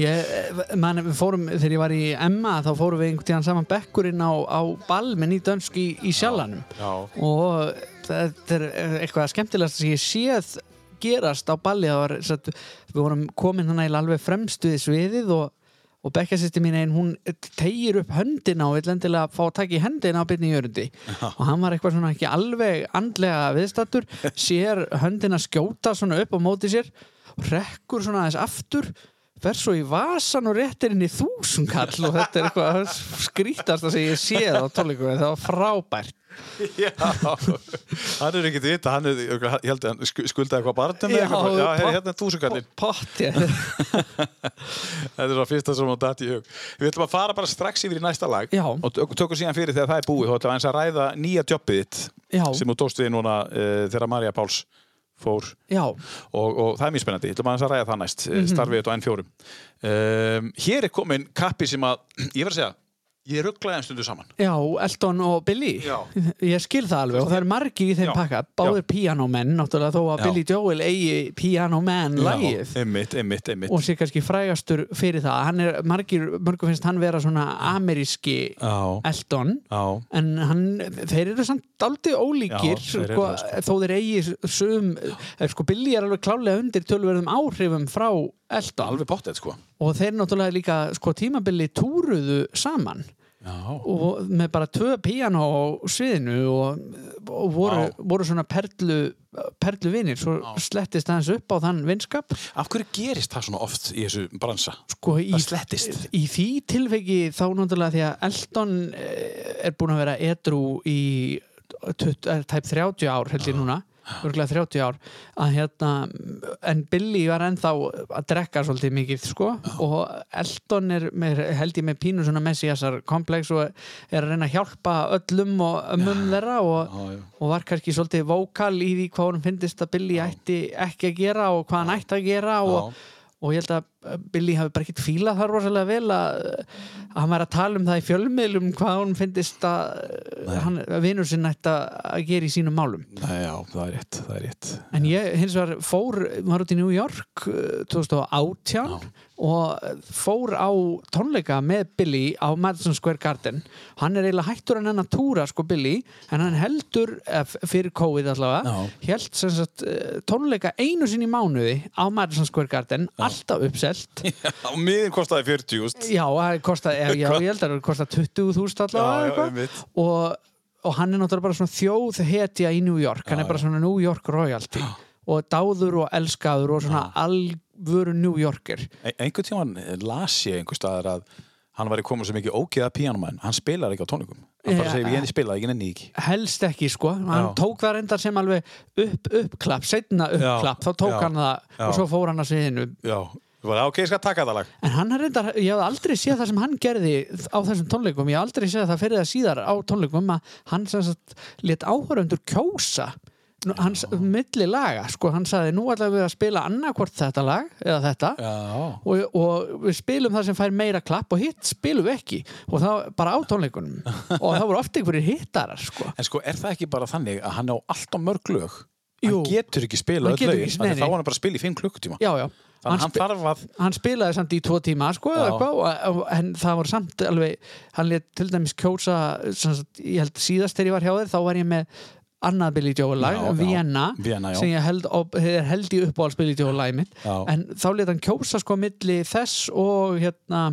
ég, man, fórum, þegar ég var í Emma þá fórum við einhvern tíðan saman bekkurinn á, á ball með nýdönsk í, í sjallanum og þetta er eitthvað skemmtilegast sem ég séð gerast á balli var, við vorum komin hann eiginlega alveg fremst við sviðið og, og bekkjasýsti mín einn hún tegir upp höndina og vill endilega fá að taka í hendina á byrni jörundi og hann var eitthvað svona ekki alveg andlega viðstattur sér höndina skjóta svona upp á móti sér og rekkur svona aðeins aftur fer svo í vasan og réttir inn í þúsunkall og þetta er eitthvað skrítast sem ég séð á tónleikum það var frábært Já, hann er ekkert vita, hann er, ég held að hann sku- skuldaði eitthvað barnum Já, eitthvað. Já, hey, hérna er túsukallin. pott, já Þetta er svo fyrsta sem hún datt í hug. Við ætlum að fara bara strax yfir í næsta lag Já. og tök- tökum síðan fyrir þegar það er búið. Þá ætlum við að ræða nýja jobbið þitt Já. sem þú tókst við núna uh, þegar Marja Páls fór og, og það er mjög spennandi. Ég ætlum að ræða það næst, mm. -hmm. starfið þetta á N4. Um, hér er komin kappi sem að, ég verð að segja, Ég rugglaði en stundu saman. Já, Elton og Billy Já. Ég skil það alveg og það er margir í þeim Já. pakka Báðir pianomenn, náttúrulega þó að Já. Billy Joel eigi pianoman lagið Einmitt, einmitt, einmitt. og sé kannski frægastur fyrir það hann er, margir, mörgum finnst hann vera svona ameríski Já, Elton já, en hann, þeir eru samt daldi ólíkir Já, þeir eru sko, það, sko. þó þeir eigi sum, eh, sko Billy er alveg klálega undir tölverðum áhrifum frá Elton alveg bóttið, sko. Og þeir náttúrulega líka sko tímabili túruðu saman. Já, og með bara tvö píano á sviðinu og, og voru, voru svona perlu, perlu vinir svo slettist aðeins upp á þann vinskap. Af hverju gerist það svona oft í þessu bransa? sko í, Það slettist. í því tilveki þá náttúrulega því að Eldon eh, er búin að vera edru í 20, eh, tæp 30 ár held ég núna örgulega 30 ár að hérna, en Billy var ennþá að drekka svolítið mikið sko og Eldon er með, held ég með pínu svona messiasar komplex og er að reyna að hjálpa öllum og ömmum þeirra og, og var kannski svolítið vókal í því hvað hún finnist að Billy ætti ekki að gera og hvað hann ætti að gera og, og ég held að Billy hafi bara ekkert fílað það rosalega vel að, að hann var að tala um það í fjölmiðlum hvað hún finnist að, hann, að vinur sinn ætti að gera í sínum málum. Nei, já, það er rétt, það er rétt. en ég hins vegar fór var út í New York uh, 2018 og fór á tónleika með Billy á Madison Square Garden. Hann er eiginlega hættur en hann að túra sko Billy en hann heldur eh, fyrir COVID allavega Já. held eh, tónleika einu sinni í mánuði á Madison Square Garden alltaf uppselt Á miðin kostaði 40, úst. já, kostaði, já, já, ég held að það kostaði 20.000 allavega einmitt. og, og hann er náttúrulega bara svona þjóð hetja í New York, hann er bara svona New York royalty. Og dáður og elskaður og svona alvöru New Yorker. E einhvern tímann las ég einhver staðar að hann var í komið svo mikið ógeða píanumann, hann spilar ekki á tónleikum. Hann bara Já, segir, ég spilaði ekki, nenni ekki. helst ekki sko, hann Já. tók það reyndar sem alveg upp, uppklapp, setna uppklapp. Þá tók já, hann það já. og svo fór hann að sviðinu Já, var ok, ég skal taka þetta lag. en hann er reyndar, ég hef aldrei séð það sem hann gerði á þessum tónleikum, ég hef aldrei séð það fyrir það síðar á tónleikum að hann let áhörundur kjósa hans milli laga, sko, hann sagði nú ætlaðum við að spila annarkvort þetta lag eða þetta og, og við spilum það sem fær meira klapp og hitt spilum við ekki og það bara á tónleikunum og það voru oft einhverjir hittarar sko. En sko, er það ekki bara þannig að hann á alltaf mörg lög? Jú. Hann getur ekki spila öll að þá var hann bara að spila í 5 klukkutíma. já, já Hann þarf að, hann spilaði samt í tvo tíma sko, eitthvað, en það var samt alveg, hann let til dæmis kjósa sagt, ég held síðast þegar ég var hjá þér þá var ég með annað Billy Joel lag. Vienna, Vienna, sem ég held, op, held í uppáhalds Billy Joel Já. en þá let hann kjósa sko milli þess og hérna.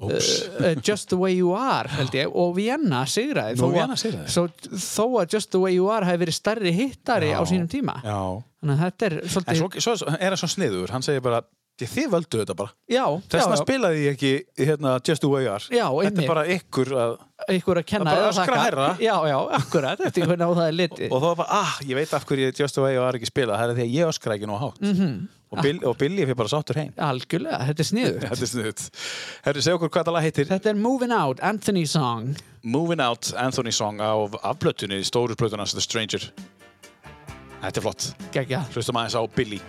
Uh, Just the way you are ég, og Vienna sigraði Nú, þó að- Vienna sigraði. svo, þó að Just the way you are hefði verið stærri hittari á sínum tíma Já. þannig að þetta er En svolítið svo, svo er hann svo sniður, hann segir bara, "Þið- völdu þetta bara. já, Þess vegna já, já, spilaði ég ekki hérna, Just the way you are. Já, Þetta er bara ykkur að, ykkur að kenna Það er öskra þakka. hærra. já, já, akkurat, eftir hvernig á það er litið og þá var bara, ah, ég veit af hverju Just the way you are ekki spila, það er því að ég öskra ekki nóg hátt. Mhm. Og, Bill, og Billy fyrir bara sáttur heim. algjörlega, þetta er sniður Þetta er snuðt. Herri, segja okkur hvað það heitir. þetta er Moving Out, Anthony Song Moving Out, Anthony Song af, af blöttunni, stóru blöttunni hans The Stranger. Þetta er flott. geggja Hlustum aðeins á Billy.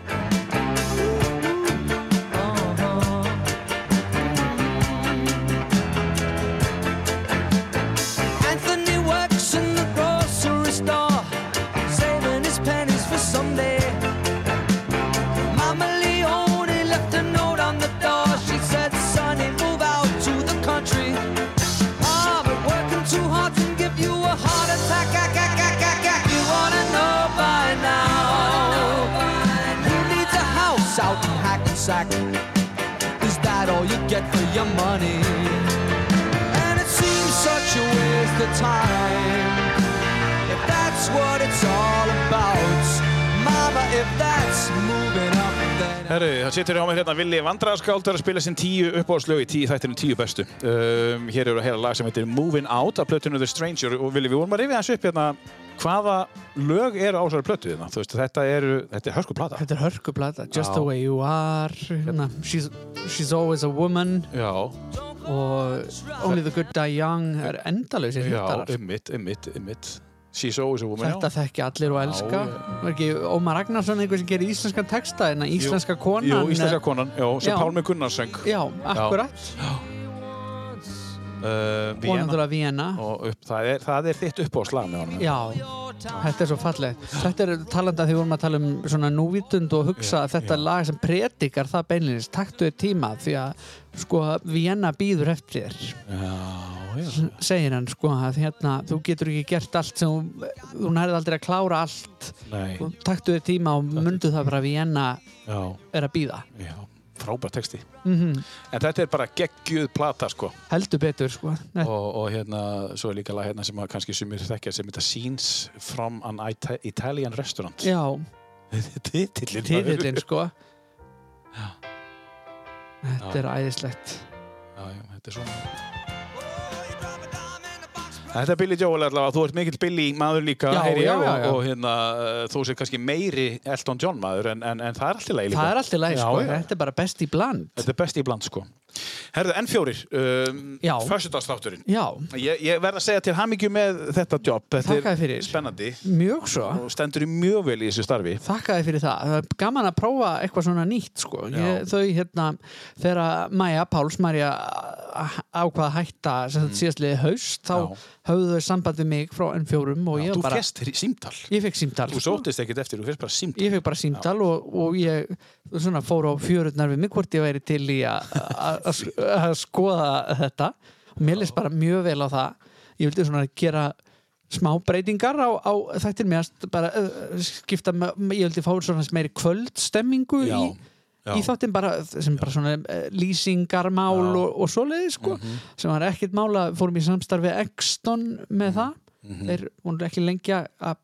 Herru, það situr hjá mér hérna Vili Vandræðarskáld er að spila sinn tíu uppáhaldslög í tíu þættinu tíu bestu. Um, hér eru að heyra lag sem heitir Moving Out af plötunum The Stranger og Vili, við vorum að rifja þessu upp hérna hvaða lög eru á þessari plötu hérna. Þú veist, þetta eru, þetta er hörsku plata. þetta er hörkuplata, Just Já. the way you are hérna, she's, she's always a woman Já, og Only the good die young er endalausir já, hittarar ymmit, ymmit, ymmit. She's always a woman, Þetta þekki allir og elska. Já, Ómar Ragnarsson einhver sem gerir íslenskan texta en íslenska konan? Jú, íslenska konan, já, sem Já. Pálmi Gunnarsöng. Já, akkurat. Uh, og Vienna náttúrulega upp, það, er, það er þitt upp á slag með honum. Já, þetta er svo fallegt. Þetta er talandi að því vorum að tala um svona núvítund og hugsa að þetta lag sem predikar það beinlinis, taktu þér tíma því að sko Vienna býður eftir já, já. Segir hann sko að hérna þú getur ekki gert allt sem þú, nærið aldrei að klára allt. Nei, og taktu þér tíma og mundu það bara að Vienna já, er að býða já, frábær texti. Mm en þetta er bara geggjuð plata sko. Heldur betur sko. Og, og hérna, svo er líka lag hérna sem að kannski sumir þekkja sem þetta Scenes from an Ita Italian Restaurant. Já, Titillin titillin sko. Já. Þetta er æðislegt. Já, já, þetta er svona Þetta er Billy Joel allavega, þú ert mikill Billy maður líka, Já, heyri já, já, og, og hérna, uh, þú sér kannski meiri Elton John maður, en, en, en það er allt í lagi líka. Það er allt í lagi sko, þetta er bara best í bland Þetta er best í bland, sko. Herðu, N4, um, Já. föstudagsþátturinn. Já, Ég, ég verð að segja til hamingju með þetta jobb, þetta Þakka þér fyrir. spennandi mjög svo og stendur í mjög vel í þessu starfi. Þakkaði fyrir það. Það er gaman að prófa eitthvað svona nýtt sko. Já. Ég, þau hérna, þegar Maja Páls Marja ákvað að hætta þetta síðastliði haust, þá Mm. Já. höfðu þau samband við mig frá N4 og ég Þú bara, fjast símtal. ég fekk símtal. Þú sko. sóttist ekkert eftir, þú fjast bara símtal. Ég fekk bara símtal og, og ég svona fór á fjörurnar við mig hvort ég væri til í að- að skoða þetta. Mér leist bara mjög vel á það. Ég vildi svona gera smá breytingar á, á þættir mér bara uh, skipta, ég vildi fá svona meiri kvöldstemmingu Já, í, já. í þáttin bara sem bara svona uh, lýsingarmál Já. Og, og svoleiði sko sem var ekkert mála, fórum í samstarfi Exton með það þeir voru ekki lengi að.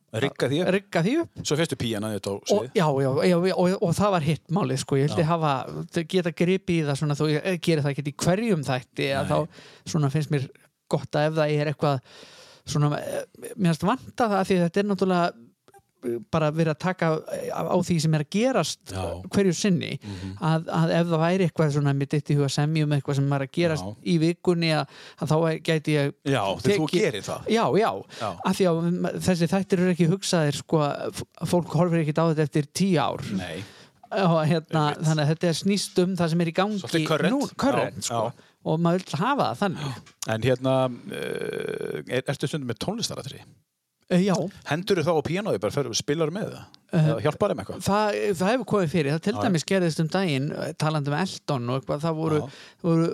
Rigga því upp. Svo fyrstu píjana þetta á og, já, já, já, og, og það var hitt málið sko, ég vildi hafa, geta gripið í það svona þó ég geri það ekki í hverjum þætti að þá svona finnst mér gott að ef það er eitthvað svona, eh, mér finnst vanta það því að þetta er náttúrulega eh, bara verið að taka á, á því sem er að gerast Já. Hverju sinni að, að ef það væri eitthvað svona mitt eitt í huga semjum eitthvað sem er að gerast Já. í vikunni að, að þá gæti ég Já, þegar þú gerir það. Já, já, Já. af því að þessi þættir eru ekki hugsaðir sko, f- fólk horfir ekki á þetta eftir tíu ár Nei. hérna, þannig að þetta er snýst um það sem er í gangi nú, current Já, sko. og maður vil hafa það þannig En hérna, uh, er, ertu stundum með tónlistaratri? Uh, Já, Hendur þá á píanói, bara fyrir, spilar með það? Eh, Eða hjálpar þeim eitthvað? það, það hefur komið fyrir það til dæmis gerðist um daginn eh, talandi um Eldon og eitthvað, það voru, voru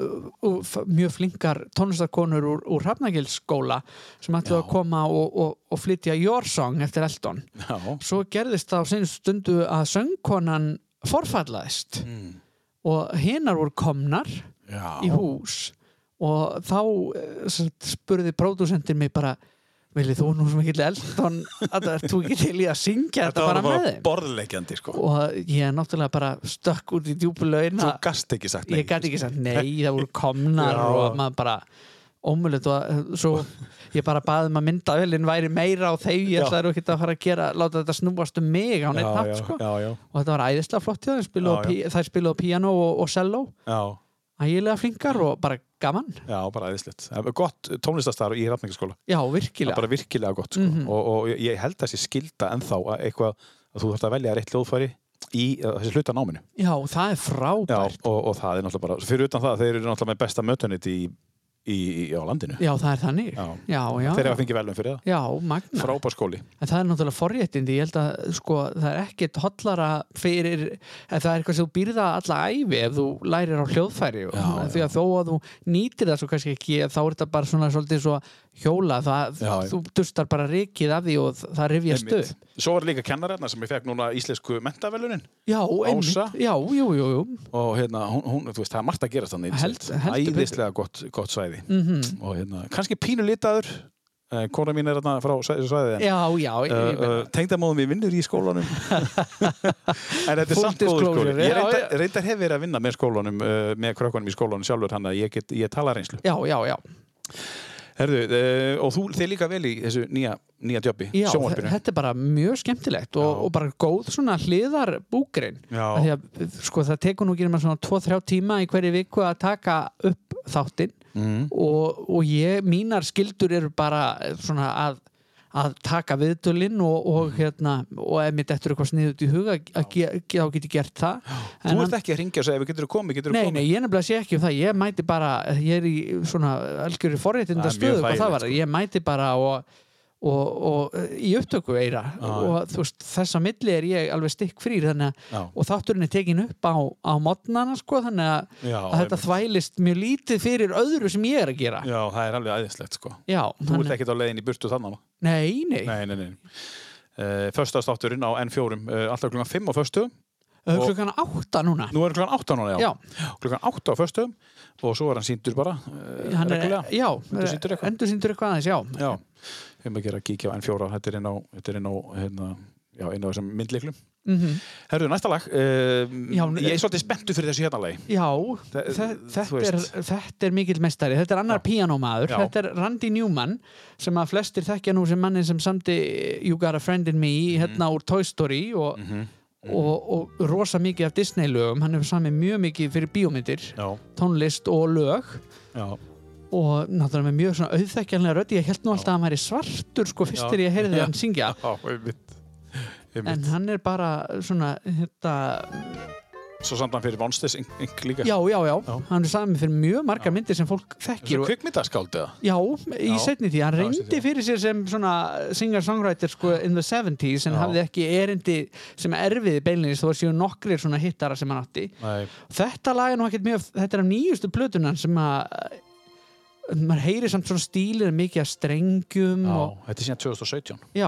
uh, f- mjög flinkar tónlistarkonur úr, úr Hrafnagilsskóla sem ætlu að koma og, og, og flytja Your Song eftir Eldon Já. svo gerðist það á sinni stundu að söngkonan forfallaðist Mm. og hinnar voru komnar Já. í hús og þá eh, spurði pródúsentin mig bara viljið þú nú sem ekki Eldon að það er þú ekki til í að syngja þetta, bara með þeim borðleikjandi, sko. og ég er náttúrulega bara stökk út í djúpu laun Þú gast ekki sagt nei. ég gæti ekki sagt nei, það voru komnar Já. og maður bara ómullet og svo ég bara baði um að myndavelin væri meira á þeim ég ætlaði ekki að fara að gera láta þetta snúast um mig á neitt nátt sko. já, já, og þetta var æðislega flott hjá þeim Já, pí- þær spiluðu piano og, og cello já, ægilega flinkar og bara gaman já, bara aðeinslegt. Gott tónlistastar í Rafningaskóla. já, virkilega bara virkilega gott, sko. Mhm. og, og ég held að þessi skilda ennþá að eitthvað, að þú þarfst að velja rétt hljóðfæri í uh, þessi hluta náminu. já, það er Já, frábært og, og það er náttúrulega bara, fyrir utan það, þeir eru náttúrulega með besta mötunit í, í, í, á landinu. já, það er þannig Já. já, já, Þeir hafa fengið velum fyrir það. já magna Frábær skóli. En það er náttúrulega forréttindi, ég held að sko, það er ekkit hotlara fyrir, en það er eitthvað sem þú býrða alla æfi ef þú lærir á hljóðfæri því að þó að þú nýtir það svo kannski ekki, þá er þetta bara svona svolítið svo hjóla, það, þú dustar bara rikið af því og það Einmitt. upp. Svo var líka kennararna sem ég fekk núna íslensku mentavelunin Já, einmitt, já, jú, jú, jú. og hérna, hún, hún, að svæði. Mm og hérna, kannski pínu litaður kona mín er hérna frá svæði, svæði en Já, já, Uh, tengdamóðum ég vinnur í skólanum. En þetta er samt góður skóli. ég reyndar, reyndar hef verið að vinna með skólanum uh, með krökkunum í skólanum sjálfur hann að ég, get, ég tala reynslu. Já, já, já. Herðu, uh, og þú þið líka vel í þessu nýja, nýja jobbi, Já, þetta er bara mjög skemmtilegt og, og bara góð svona hliðar því að sko það tekur nú ekki nema svona 2-3 tíma í hverju viku að taka upp þáttinn mm. og, og ég, mínar skildur eru bara svona að, að taka viðtölinn og, og hérna og ef mitt eftir eitthvað sniðut í huga þá get ég gert það. Þú hann- ert ekki að ringja og segja, við getur komið, getur Nei, komið. nei, ég nefnilega sé ekki um það. Ég mæti bara, ég er í svona algjöru forréttinda stöðu hvað það var, sko. ég mæti bara og, og, og í upptöku eira. Og þú veist, þessa milli er ég alveg stikk frýr þannig að, og þátturinn er tekin upp á, á modnana sko, þannig að, Já, að þetta einmitt. þvælist mjög lítið fyrir öðru sem ég er að gera. Já, það er alveg æðislegt sko. Já, Þú ert ekkert á leiðin í burtu þannig Nei, nei, Nei, nei, nei. Uh, Föstastátturinn á N4 uh, alltaf klukkan 5 á föstu klukkan átta núna. Nú er klukkan 8 núna, já, Já. Klukkan 8 á föstu og svo er hann síndur bara uh, er, já, endur síndur eitthvað aðeins, já, Já, erum að gera kíkja á N4 þetta er inn á, þetta er inn á hérna, já, inn á þessum myndleiklum Mhm. Herru, næsta lag uh, Já, Ég er svolítið spenntu fyrir þessu hérna lagi. Já, þú þetta, er, þetta er mikill mestari, þetta er annar píanómaður, þetta er Randy Newman sem að flestir þekkja nú sem mannin sem samti You Got a Friend in Me Mhm. hérna úr Toy Story og, og, og rosa mikið af Disney-lögum, hann hefur samið mjög mikið fyrir bíómyndir, Já, tónlist og lög. Já, og náttúrulega með mjög svona auðþekkjanlega rödd, ég held nú alltaf að hann væri svartur sko fyrst Já. þegar ég heyrði hann syngja já, en hann er bara svona hérna, Svo samt hann fyrir ing líka já, já, já, Já. hann er samið fyrir mjög margar myndir sem fólk þekkir Svo og kvikmyndaskáld eða? Já, í Já. setni því, hann Já, reyndi fyrir sér sem svona singer-songwriter sko in the 70s en Já. hafði ekki erindi sem erfiði beinlinis þó að séu nokkrir svona hittara sem hann átti. Nei, Þetta lag er nú ekkert mjög, þetta er af nýjustu plötunan sem að maður heyri samt svona stílir mikið af strengjum já, og, þetta er síðan 2017 já,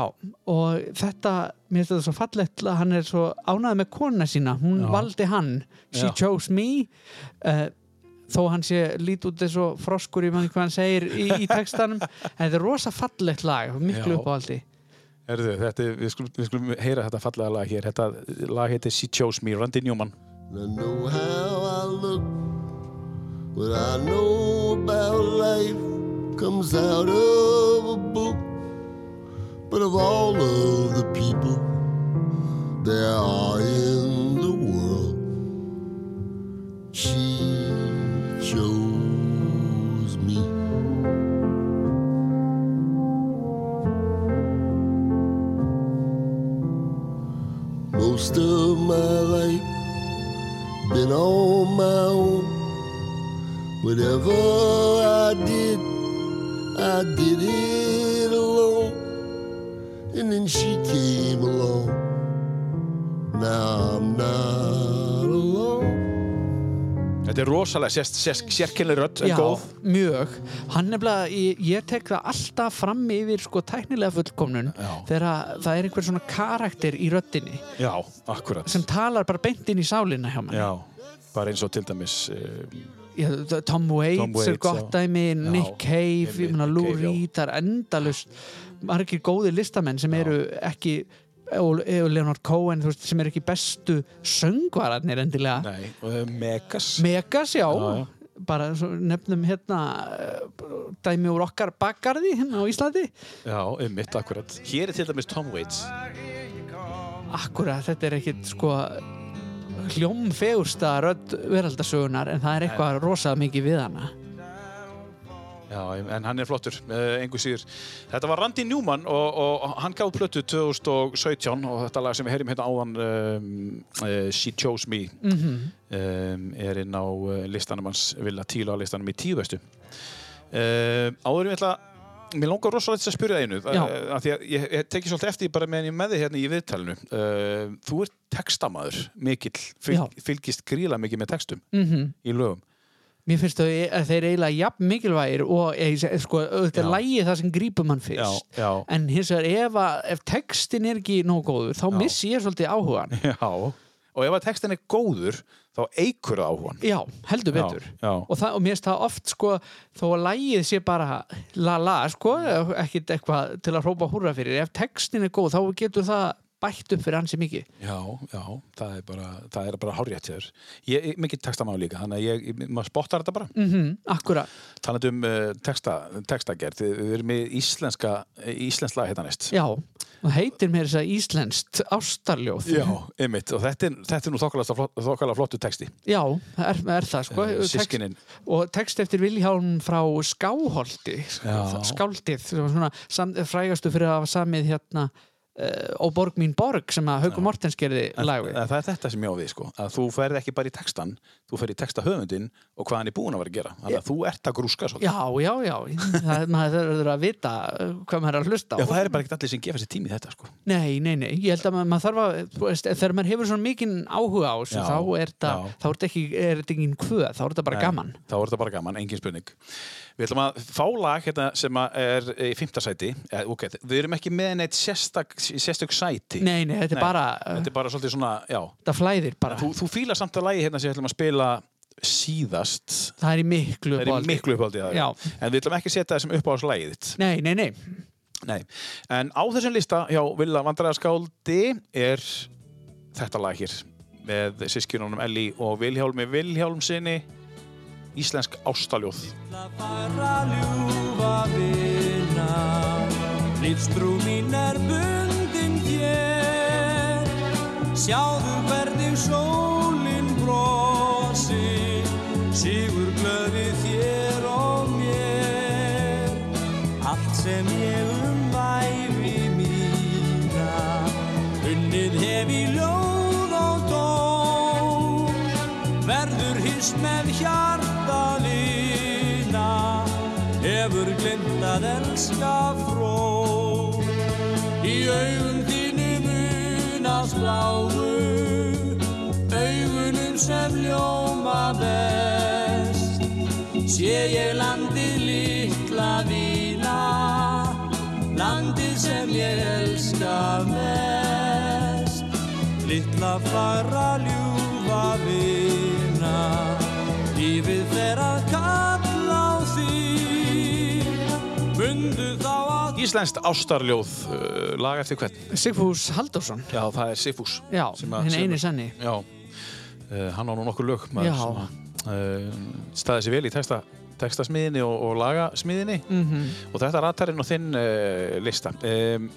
og þetta mér finnst þetta svo fallegt að hann er svo ánægð með kona sína, hún Já. valdi hann. She Já. chose me. Uh, þó hann sé lít út eins og froskur í manni hvað hann segir í, í textanum. En þetta er rosa fallegt lag miklu Já. uppáhaldi. Herðu, þetta, er- við, skulum, við skulum heyra þetta fallega lag hér. Þetta lag heitir She Chose Me, Randy Newman. I know how I look, what I know about life comes out of a book. But of all of the people there are in the world, she chose me. Most of my life been on my own. Whatever I did, I did it alone. And then she came along. Now I'm not alone. Þetta er rosalega sér, sér, sérkennileg rödd en Já, góð mjög hann nefnilega, ég, ég tek það alltaf fram yfir sko tæknilega fullkomnun Já. þegar að það er einhver svona karakter í röddinni Já, akkurat sem talar bara beint inn í sálina hjá mann Já, bara eins og til dæmis uh, Já, Tom Waits, Tom Waits, er gott já. dæmi, Nick Cave, einmitt, ég meina Nick Lou já. Reed, það er endalust margir góðir listamenn sem eru ekki og og Leonard Cohen veist, sem eru ekki bestu söngvararnir endilega. Nei, uh, Megas. Megas, já, Já, já. bara nefnum hérna dæmi úr okkar bakgarði hérna á Íslandi. Já, um mitt, akkurat. Hér er til dæmis Tom Waits. Akkurat, þetta er ekkit sko hljómfegursta rödd veraldasögunar en það er eitthvað rosa mikið við hana. Já, en hann er flottur, uh, engu síður. Þetta var Randy Newman og, og hann gaf plötu 2017 og þetta lag sem við heyrim hérna áðan um, uh, She Chose Me Mhm. um, er inn á listanum hans Villa Tíla listanum í tíðvestu uh, Áður ég ætla Mér langar rosalega að spyrja einu uh, af því að ég, ég teki svolítið eftir bara meðan ég með þig hérna í viðtalinu. Uh, Þú ert textamaður mikill, fylg, fylgist gríla mikið með textum mm í lögum. Mér finnst þau að þeir eiginlega jafn mikilvægir og sko, auðvitað er lægið það sem grípur mann fyrst. Já, já, en hins vegar ef, að, ef textin er ekki nógu góður þá Já. missi ég svolítið áhugan já Og ef að textin er góður þá eikur það áhugan Já, heldur betur. Já, já. Og, það, og mér finnst það oft sko þó að lægið sé bara la la sko, ekkit eitthvað til að hrópa húrra fyrir, ef textin er góð þá getur það bætt upp fyrir hansi mikið. Já, já, það er bara, það er bara hárjætt er mikið textamáð líka, þannig að ég, maður spottar þetta bara. mm Akkurat, Talandi um uh, texta, textagerð, við erum með íslenska, íslensk lag hérna næst. já, og heitir mér þess að íslenskt ástarljóð. Já, einmitt, og þetta er, þetta er nú þokkalega flottu texti. Já, er, er það sko. Text- Sískinin, og text eftir Vilhjálm frá Skáholti. Skáldið svona sam, frægastu fyrir að hafa samið hérna uh, og Borg mín Borg sem að Haukur Mortens gerði en, lag við. en það er þetta sem ég á við sko, að þú ferð ekki bara í textan þú ferð í texta höfundin og hvað hann er búin að vera að gera. Þannig að þú ert að grúska svo Já, já, já, það, maður þurfur að vita uh, hvað maður er að hlusta á. Já, það er bara ekkert allir sem gefa sér tími í þetta sko. Nei, nei, nei, ég held að maður, maður þarf að veist, þegar maður hefur svona mikinn áhuga á þessu þá er þetta er ekki, er þetta ekki kvöð, þá er þetta bara gaman. Þá er þetta bara gaman, engin spurning Við ætlum að fá lag hérna sem er í fimmta sæti. Eh, okay, Við erum ekki með neitt sérstak, sérstök sæti. Nei, nei, þetta er Nei, bara Þetta er bara svolítið svona, já. þetta flæðir bara, Þú, þú fílar samt að lagi hérna sem við ætlum að spila síðast. Það er í miklu er uppáldi. En við ætlum ekki að setja það sem uppáhaldslægið þitt. Nei, nei, nei, Nei, en á þessum lista hjá Villa Vandræðaskáldi er þetta lag hér með sískinunum Elli og Vilhjálmi Vilhjálmsinni Íslensk ástaljóð. Lífstrú mín er bundin þér. Sjáðu hvernig sólinn brosi Sigur glöði þér og mér. Allt sem ég um væfi mína. Unnið hef í ljóð og dóm. Verður hist með hjartalina Hefur glimt að elska fró Í augum þínum unast bláu Augunum sem ljóma best. Sé ég landið litla vína Landið sem ég elska mest. Litla fara ljúfa Íslenskt ástarljóð uh, lag eftir hvern? Sigfús Halldórsson. Já, það er Sifús Já, sem- eini sanni. Já, uh, hann á nú nokkur lög maður uh, staði sér vel í texta, textasmiðinni og, og lagasmiðinni. Mm og þetta er ratarinn á þinn uh, lista. Um,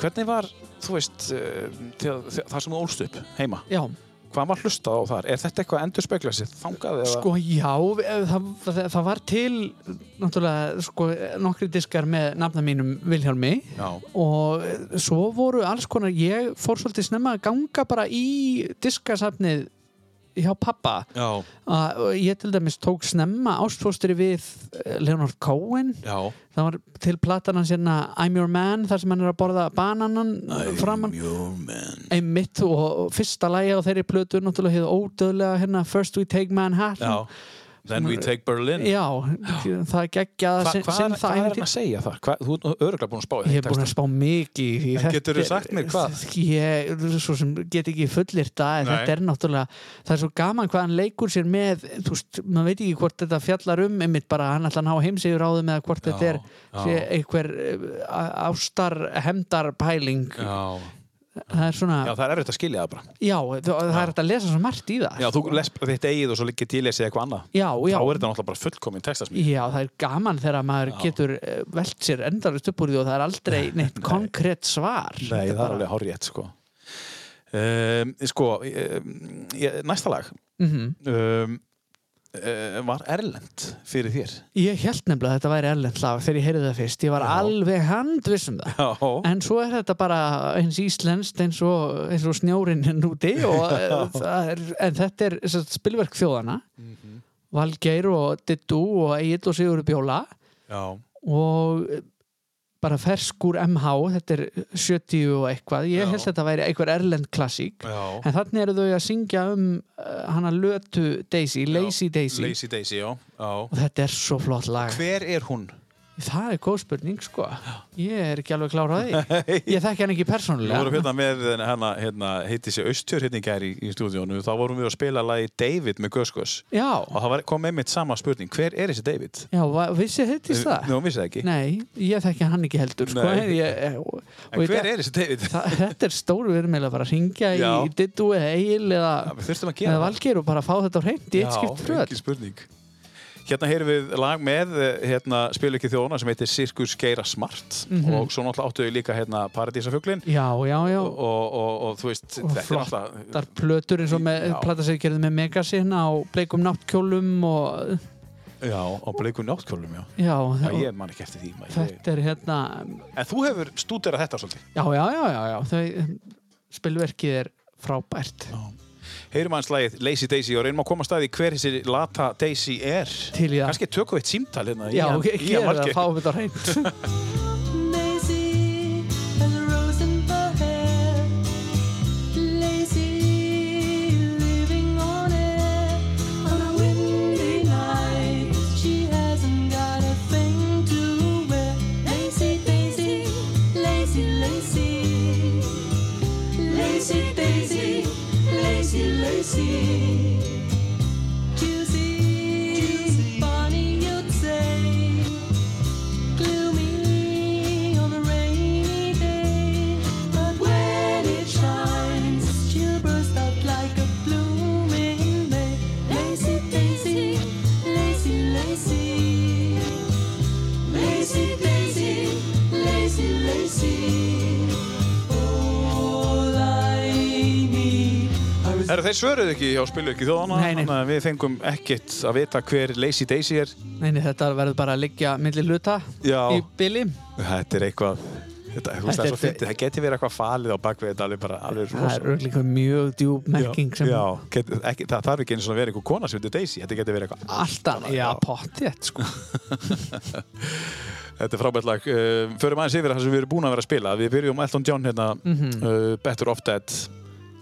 hvernig var, þú veist uh, það sem þú ólst upp heima? Já, hvað var hlustað á þar? Er þetta eitthvað endur spekla sér þangað? eða- sko já eh, það, það, var til náttúrulega sko, nokkri diskar með nafna mínum Vilhjálmi Já, og svo voru alls konar ég fór svolítið snemma að ganga bara í diskasafnið hjá pappa. Að ég til dæmis tók snemma ástfóstri við eh, Leonard Cohen. Já. Það var til platan hans hérna I'm Your Man þar sem hann er að borða bananan framann your man. Einmitt og fyrsta lægi á þeirri plötu náttúrulega hefði ódöðlega hérna First We Take Manhattan. Já, then we take Berlin. Já, það geggja Hva, er, það hvað er hann að segja þar? Hvað, þú er öruglega búin að spá Ég er búin að spá mikið En geturðu er- sagt mér hvað? Ég, get ekki fullir það en Nei. þetta er náttúrulega það er svo gaman hvað hann leikur sér með þú veist, maður veit ekki hvort þetta fjallar um einmitt bara hann ætla að ná heimsigur áðum eða hvort þetta er sé, einhver uh, ástar hemdar pæling Já, það er svona, já, já, það er erfitt að skilja það bara það, það er hægt að lesa svo margt í það Já, þú les þitt eigið og svo liggir til lesið eitthvað annað já, já, Þá er þetta náttúrulega bara fullkomin textasmíð Já, það er gaman þegar maður Já. getur eh, velt sér endarist upp úr því og það er aldrei neitt konkrétt svar. Nei, það er bara- alveg hárið sko. um, Sko, um, næsta lag Mhm. um, uh, var Erlend fyrir þér Ég held nefnilega að þetta væri erlend lag þegar ég heyrði það fyrst. Ég var Já. alveg handviss um það. Já, En svo er þetta bara eins íslenskt eins og, eins og snjórin hinn úti og eh, er, en þetta er spilverk þjóðana. Mhm. Valgeir og Dittu og Egil og Sigur Bjóla já, og eh, bara ferskur MH, þetta er 70 og eitthvað. Ég Já. held að þetta væri einhver erlend klassík. já. En þannig eru þau að syngja um uh, hana lötu Daisy, Lazy Daisy Lazy Daisy, já, já. og þetta er svo flott lag Hver er hún? Það er góð spurning sko. Ég er ekki alveg klár á því. Ég þekki hann ekki Við vorum persónulega hérna með hana, hérna, heiti sér Austjör hérna í gær í, stúdíónu. Þá vorum við að spila lagi David með Göskos Já, og það var, kom einmitt sama spurning. Hver er þessi David? já, vissi heitist það? Nú, vissi það ekki. Nei, ég þekki hann ekki heldur sko. Ég, og, En og hver ég, er þessi David? það, Þetta er stóru verðmæli að bara ringja í. Dittu eða Egil eða, Já, við þurftum að gera eða Valgeir og bara fá þetta á hreint í eitt skipt Já, fröð Hérna heyrum við lag með eh, hérna, spilu ekki þjóðuna sem heitir Sirkus Geira Smart Mhm. og svo náttúrulega áttu við líka hérna Paradísafuglin Já, já, já. og, og, og, og þú veist, Og er alltaf flottar plötur eins og Já. plataseggerði með Megasin á bleikum náttkjólum og Já, á bleikum náttkjólum, já. já, Já, og ég man ekki eftir því. maður. Þetta er hérna en þú hefur stúderað þetta svolítið. já, já, já, já, já þau, spilverkið er frábært Heyrum aðeins lagið Lazy Daisy og reynum að koma að staði hver þessi lata Daisy er. til það Kannski tökum við eitt símtal hérna. í já, gera það, fáum þetta á hreint lazy, are Herra, þeir svöruðu ekki hjá spilu ekki nei. þannig að við fengum ekkert að vita hver Lazy Daisy er. Neini, þetta verður bara að liggja milli hluta Já. í bili Þetta er eitthvað, þetta, veist Þetta það er svo fyndið, það geti verið eitthvað falið á bakvið þetta alveg bara alveg það er rosa. örglega mjög djúb merking sem Já, get, ekki, það þarf ekki eins og að vera einhver kona sem heitir Daisy, þetta geti verið eitthvað alltaf, já, pottið sko. Þetta er frábært lag. Uh, förum aðeins yfir það sem við erum búin að vera að spila. Við byrjum á Elton John hérna, Mhm. uh, Better Off Dead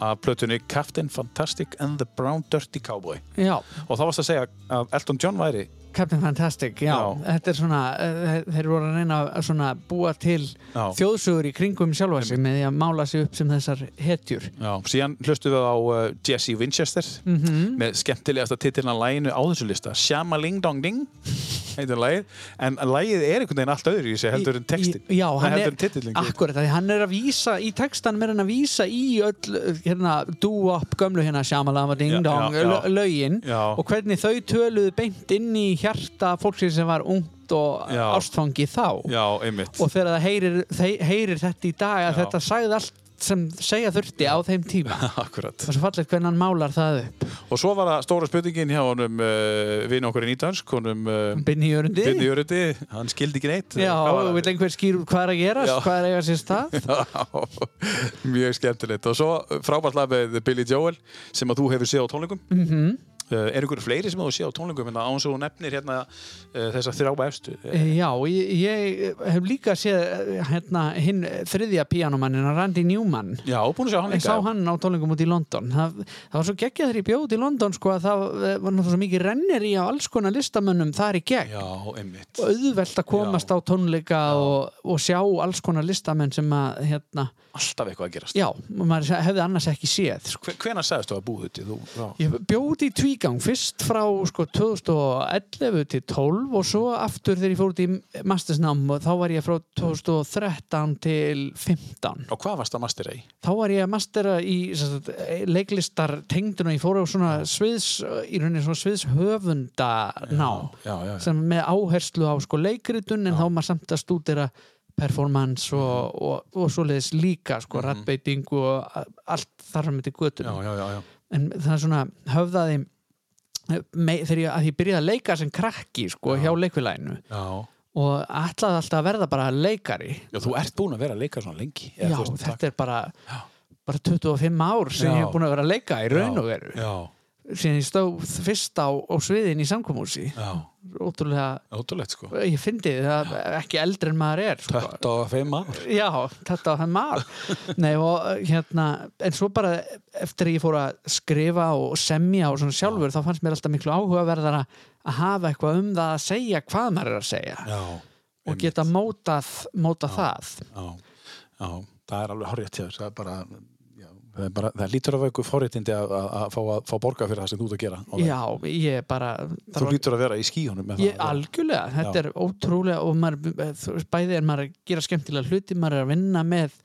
af plötunni Captain Fantastic and the Brown Dirty Cowboy. já, Og þá varst að segja að Elton John væri, Captain Fantastic, já, Já. þetta er svona uh, þeir voru að reyna að búa til Já. þjóðsugur í kringum sjálfa sig með því að mála sig upp sem þessar hetjur já, síðan hlustuðu við á uh, Jesse Winchester Mhm. með skemmtilegasta titilna læginu á þessu lista, Shama Ling Dong Ding, heitir lagið, en lagið er einhvern veginn allt öðru í sig heldur en textin. Já, hann heldur er, en titillinn. akkurat, hann er að vísa í textanum er hann að vísa í öll hérna, dú-up gömlu hérna Shamalama Ding Dong lögin. Og hvernig þau töluðu beint inn í hjarta fólksins sem var ungt og ástfangi þá. Já, og þegar það heyrir, heyrir þetta í dag að Já. þetta sagði allt sem segja þurfti á þeim tíma Akkurat. og svo fallið hvernig hann málar það upp Og svo var það stóra spurningin hjá honum uh, vinn okkur í nýtansk, honum uh, Binni Jörundi Byrni Jörundi, hann skildi ekki neitt. Já, og vil einhver skýr hvað er að gerast, Já. hvað er að eiga sér stað Já, mjög skemmtilegt. Og svo frábært lag með Billy Joel sem að þú hefur séð á tónleikum. mm Uh, er ykkur fleiri sem þú séð á tónleikum en án svo nefnir hérna uh, þessa þrjába efstu? Eh, Já, ég, ég hef líka séð eh, hérna, hinn þriðja píanomannin Randy Newman Já, búin að sjá hann Ég líka. sá hann á tónleikum út í London það, það var svo geggjað þegar ég bjóð út í London sko, að það eh, var náttúrulega svo mikið rennir í á alls konar listamönnum þar í gegn Já, einmitt. og auðvelt að komast Já. á tónleika og, og sjá alls konar listamenn sem að hérna, Alltaf eitthvað að gerast. já, maður hefði annars ekki séð sko. Hve- Hvenær sagðist þú að búið þetta? Þú, já. Ég bjóð út í tvígang, fyrst frá sko 2011 til 12 og svo aftur þegar ég fór út í mastersnám og þá var ég frá 2013 til 15. Og hvað varst það mastera í? Þá var ég að mastera í sagt, leiklistar tengdun og ég fór á svona sviðs, í rauninni svona sviðshöfundanám Já, já, já. sem með áherslu á sko leikritun en þá maður samt að stúdera performance og, og, og svoleiðis líka sko mm rattbeiting og a- allt þar með til göttunum Já, já, já, já. en það er svona höfðaði me, þegar ég, ég byrjaði að leika sem krakki sko hjá leikvilæinu Já. og ætlaði alltaf að verða bara leikari Já, þú ert búin að vera að leika svona lengi. já, þetta er bara bara 25 ár sem Já. ég hef búin að vera að leika í raun og veru síðan ég stóð fyrst á, á sviðin í samkomúsi já. Ótrúlega, Ótrúlegt, sko. ég fyndi það ekki eldri en maður er sko. 25 ár. Já, þetta var það mál Nei, og hérna en svo bara eftir að ég fór að skrifa og semja og svona sjálfur þá fannst mér alltaf miklu áhugaverðar að hafa eitthvað um það að segja hvað maður er að segja Já. og geta mótað, mótað það Já, já, það er alveg horrið til þess, það er bara, já, það, bara, það lítur af eitthvað forréttindi að, að, að, að fá borga fyrir það sem þú ert að gera. Já, ég bara Þú að- lítur að vera í skíunum með Ég, það. algjörlega, þetta Já. er ótrúlega og maður, bæði er maður að gera skemmtilega hluti, maður er að vinna með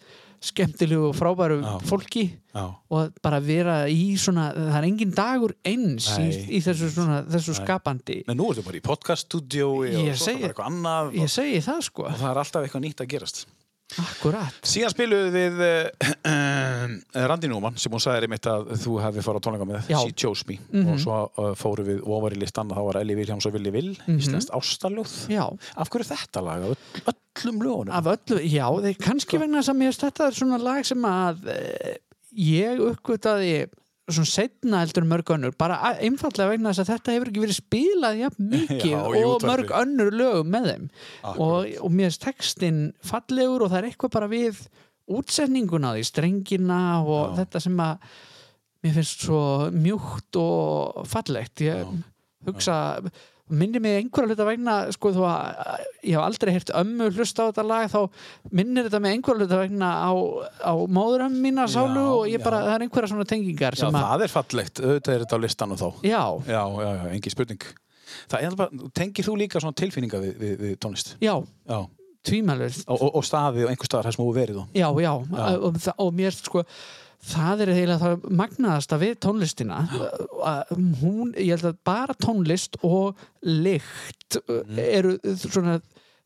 skemmtilegu og frábæru Já. fólki Já, og bara vera í svona það er engin dagur eins í, í þessu, svona, þessu skapandi en nú ertu bara í podcaststudiói og svo er bara eitthvað annað ég og, segi það sko, og það er alltaf eitthvað nýtt að gerast akkurat Síðan spiluðu við uh, Randi Núman sem hún sagði einmitt að þú hefði farið á tónleika með. She Chose Me Mhm. og svo uh, fóru við ofar í listan þá var Elli Viljáms og Villi Vill Mhm. íslenskt ástaljóð já, Af hverju þetta lag? Af öll- öllum lögunum? af öllu, já, þeir kannski vegna þess að mér þetta er svona lag sem að e, ég uppgötaði svona setna heldur mörg önnur bara einfallega vegna þess að þetta hefur ekki verið spilað jafn mikið Já, og útvarpi. mörg önnur lögum með þeim og, og mér finnst textin fallegur og það er eitthvað bara við útsetninguna því, strengina og Já. þetta sem að mér finnst svo mjúkt og fallegt ég Já. Minnir mig einhverja hluta vegna sko þó að ég hef aldrei heyrt ömmu hlusta á þetta lag þá minnir þetta mig einhverja hluta vegna á, á móðurum mína sálu Já, og ég bara, já. það er einhverja svona tengingar Já, það er fallegt, auðvitað er þetta á listanum þá. Já, Já, já, já, engin spurning. Það er bara, tengir þú líka svona tilfinninga við, við, við tónlist? já, Já, tvímælur og, og, og staði og einhver staðar þar sem þú verið þá? Já, já. Og, og mér sko það er eiginlega það magnaðasta við tónlistina hún, ég held að bara tónlist og lykt Mhm. eru svona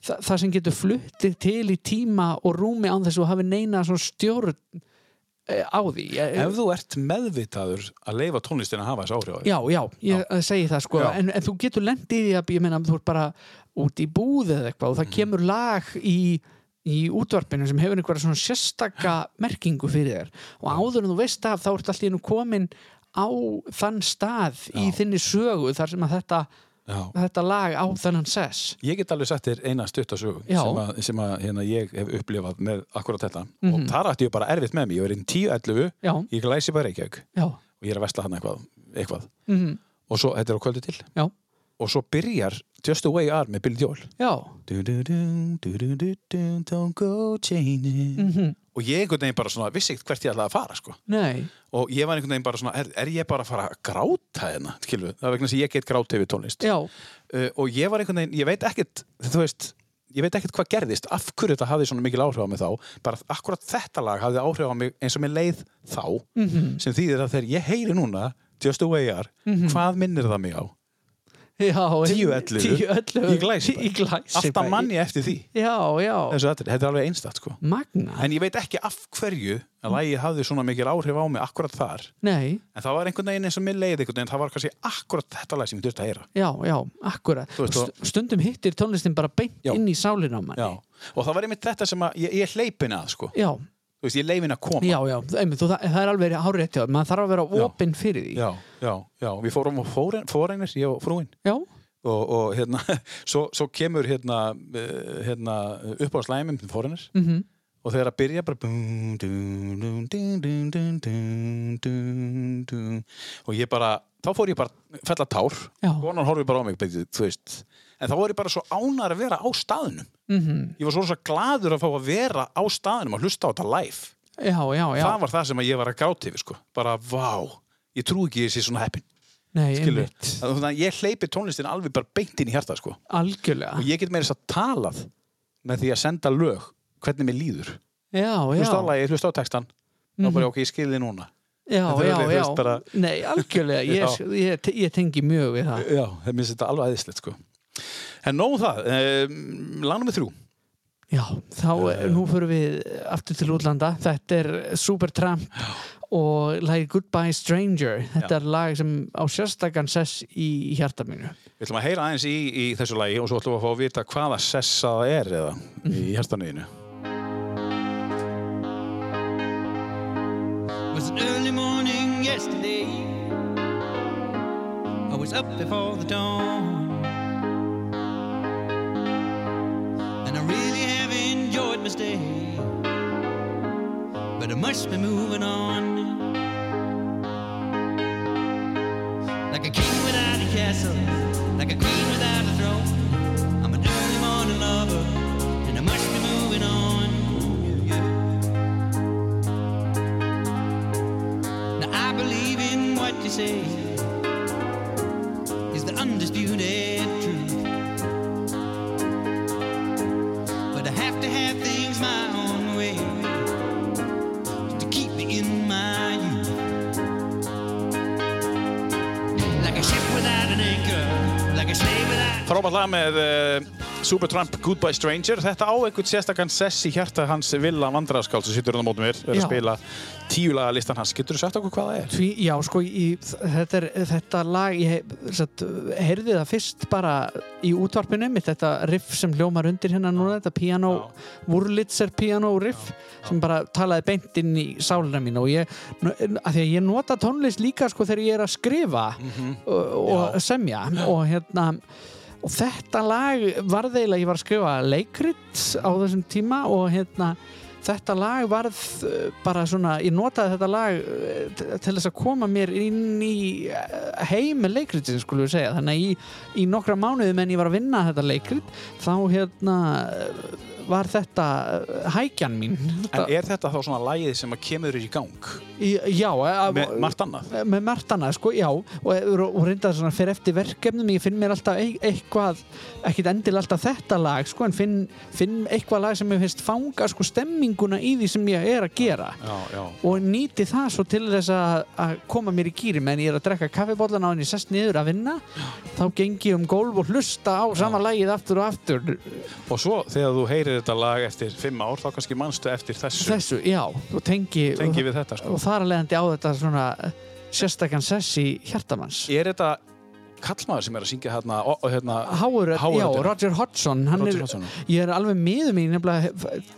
það, það sem getur fluttið til í tíma og rúmi án þess að þú hafi neina stjórn eh, á því ég, Ef þú ert meðvitaður að leifa tónlistin að hafa þessi áhrif Já, já, ég já. segi það sko en, en þú getur lendið í því að ég meina þú ert bara út í búð eða eitthvað og það kemur lag í, í útvarpinu sem hefur einhverja svona sérstaka merkingu fyrir þér. Og áður en þú veist af þá ert í einu komin á þann stað í Já. þinni sögu þar sem að þetta, þetta lag á þennan sess. Ég get alveg sagt þér eina stuttasögu sem, að, sem að hérna, ég hef upplifað með akkurat þetta. Mhm. og þar ætti ég bara erfitt með mig, ég var inn 10-11 Já, ég glæsi bara Reykjavík. Já, og ég er að vesla hann eitthvað, eitthvað. mm og svo, þetta er á kvöldu til. Já, og svo byrjar Just the Way You Are með Billy Joel. Don't go changing. Mm og ég einhvern veginn bara svona vissi ekkert hvert ég ætlaði að fara sko. Nei, og ég var einhvern veginn bara svona er, er ég bara að fara að gráta hérna? Það er vegna að ég get gráta yfir tónlist. Já, uh, og ég var einhvern veginn, ég veit ekkert þú veist, ég veit ekkert hvað gerðist af hverju þetta hafði svona mikil áhrif á mig þá. Bara akkurat þetta lag hafði áhrif á mig eins og mér leið þá. Mm sem þýðir að þegar ég heyri núna Just the way you are, hvað minnir það mig á? Já 10-11 10-11 í Glæsibæ. Alltaf mann ég eftir því. Já, já, þetta er alveg einstætt sko. Magna en ég veit ekki af hverju að lagið hafði svona mikil áhrif á mig akkurat þar. Nei, en það var einhvern veginn eins og mér leið einhvern veginn. Það var kannski akkurat þetta lag sem ég þurfti að heyra. Já, já, akkurat veist, og- St- Stundum hittir tónlistin bara beint inn í sálinn á manni. Já. og það var einmitt þetta sem ég, ég hleypin að sko. Já, þú veist, ég leifin að koma. Já, já, einmitt, það, það er alveg hárið eftir maður þarf að vera opinn fyrir því. Já, já, já, við fórum á fórægnis ég og frúinn og, og hérna, svo, svo kemur hérna, eh, hérna upp á slæmum fórægnis mm -hmm. og þegar að byrja bara og ég bara þá fór ég bara fell að tár. Og hann horfið bara á mig, þú veist en þá var ég bara svo ánar að vera á staðnum. Mhm. Ég var svo, svo gladur að fá að vera á staðnum og hlusta á þetta live. Já, já, já, það var það sem ég var að gráti yfir sko. bara vá, ég trú ekki að ég sé svona heppin þannig að ég hleypi tónlistin alveg bara beint inn í hjarta sko. algjörlega, og ég get meira þess að talað með því að senda lög hvernig mér líður. Hlusta á lagi, hlusta á textan þá Mhm. bara ok, ég skilði núna. Já, já, já, bara- nei, algjörlega. Ég, ég, ég tengi mjög við það. Já, það minnst þetta alveg aðeinslegt sko. En nóg um það um, lánum við þrjú Já, þá, uh, nú fyrir við aftur til útlanda. Þetta er Supertramp og lagi Goodbye Stranger. Þetta Já. er lag sem á sérstakann sess í, hjarta mínu. við ætlum að heyra aðeins í, í þessu lagi og svo ætlum við að fá að vita hvaða sessa það er eða í hjartanuðinu It was an early morning yesterday. I was up before the dawn. And I really have enjoyed my stay. But I must be moving on. Like a king without a castle, like a queen without a throne. I'm an early morning lover, and I must be moving on. Yeah. Now I believe in what you say is the undisputed Frábært lag með uh, Supertramp Goodbye Stranger. Þetta á einhvern sérstakann sess í hjarta hans Villa Vandræðaskál sem sittur á mótum mér, er að Já. spila tíu laga listan hans. Getur þú sagt okkur hvað það er? Því, já, sko, í, þetta, er, þetta lag, ég satt, heyrði það fyrst bara í útvarpinu mitt, þetta riff sem hljómar undir hérna núna, þetta piano, Wurlitzer piano riff, sem bara talaði beint inn í sálina mín og ég, að því að ég nota tónlist líka, sko, þegar ég er að skrifa og, og semja og hérna, og þetta lag varð eiginlega, ég var að skrifa leikrit á þessum tíma og hérna þetta lag varð uh, bara svona, ég notaði þetta lag t- til þess að koma mér inn í uh, heim með leikritin skulum við segja, þannig að í, í nokkra mánuði menn ég var að vinna þetta leikrit þá hérna var þetta uh, hækjan mín? En er þetta þá svona lagið sem að kemur í gang? í, já, að, Með margt annað? með margt annað, sko, já. Og, og reyndar svona fyrir eftir verkefnum. Ég finn mér alltaf eit- eitthvað ekkit endilega alltaf þetta lag, sko en finn, finn eitthvað lag sem ég finnst fanga sko stemminguna í því sem ég er að gera. Já, já. og nýti það svo til þess að, koma mér í gýri meðan ég er að drekka kaffibóllan á henni sest niður að vinna þá gengi ég um gólf og hlusta á sama lagið aftur og aftur. Og svo þegar þú heyrir þetta lag eftir fimm ár, þá kannski manstu eftir þessu. þessu, já, og tengi, Tengi við þetta, sko. og þar að leiðandi á þetta svona sérstakann sess í hjartamanns Er þetta kallmaður sem er að syngja hérna, hérna Háur, já? Roger Hodgson Roger er, Hodgson. ég er alveg miður mín nefnilega,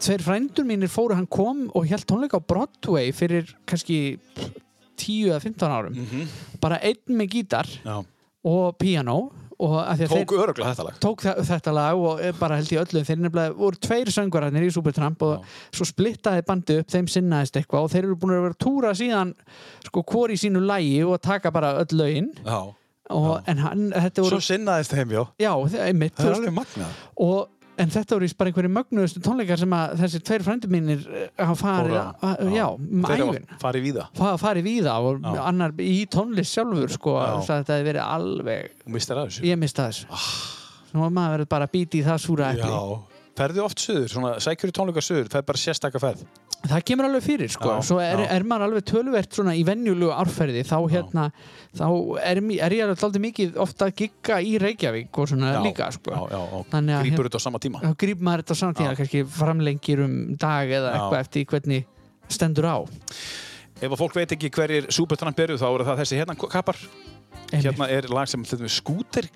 tveir frændur mínir fóru hann kom og held tónleika á Broadway fyrir kannski 10 eða 15 árum Mhm. bara einn með gítar Já. og piano Tók öruglega þetta lag. tók þe- þetta lag og er bara held í öllu þeir nefnilega voru tveir söngvararnir í Supertramp og svo splittaði bandið upp þeim sinnaðist eitthvað og þeir eru búin að vera túra síðan sko hvori í sínu lagi og taka bara öll lögin Já. og, en hann, þetta voru Svo sinnaðist þeim, já. já, það er mitt Það er alveg magnað. og en þetta voru bara einhverju mögnuðustu tónleikar sem að þessir tveir frændur mínir eh, hafa farið, að- já, um ævin hafa farið víða fa- farið víða og Já. annar í tónlist sjálfur sko, Já. að þetta hefði verið alveg og mistar að þessu. ég mista þessu nú er maður verið bara að býti í það súra epli Já. Ferðu oft suður, svona sækjur í tónleika suður, það er bara sérstaka ferð. Það kemur alveg fyrir sko. Já, svo er, já. er maður alveg töluvert svona í venjulegu árferði þá hérna þá er, er ég alveg aldrei mikið ofta að gigga í Reykjavík og svona Já, líka sko. Já, já, Þannig að grípur þetta á sama tíma. þá grýp maður þetta á saman tíma Já. kannski framlengir um dag eða Já. eitthvað eftir hvernig stendur á Ef að fólk veit ekki hverjir Supertramp eru, þá eru það þessi hérna kappar. Hérna er lag sem þetta með skúter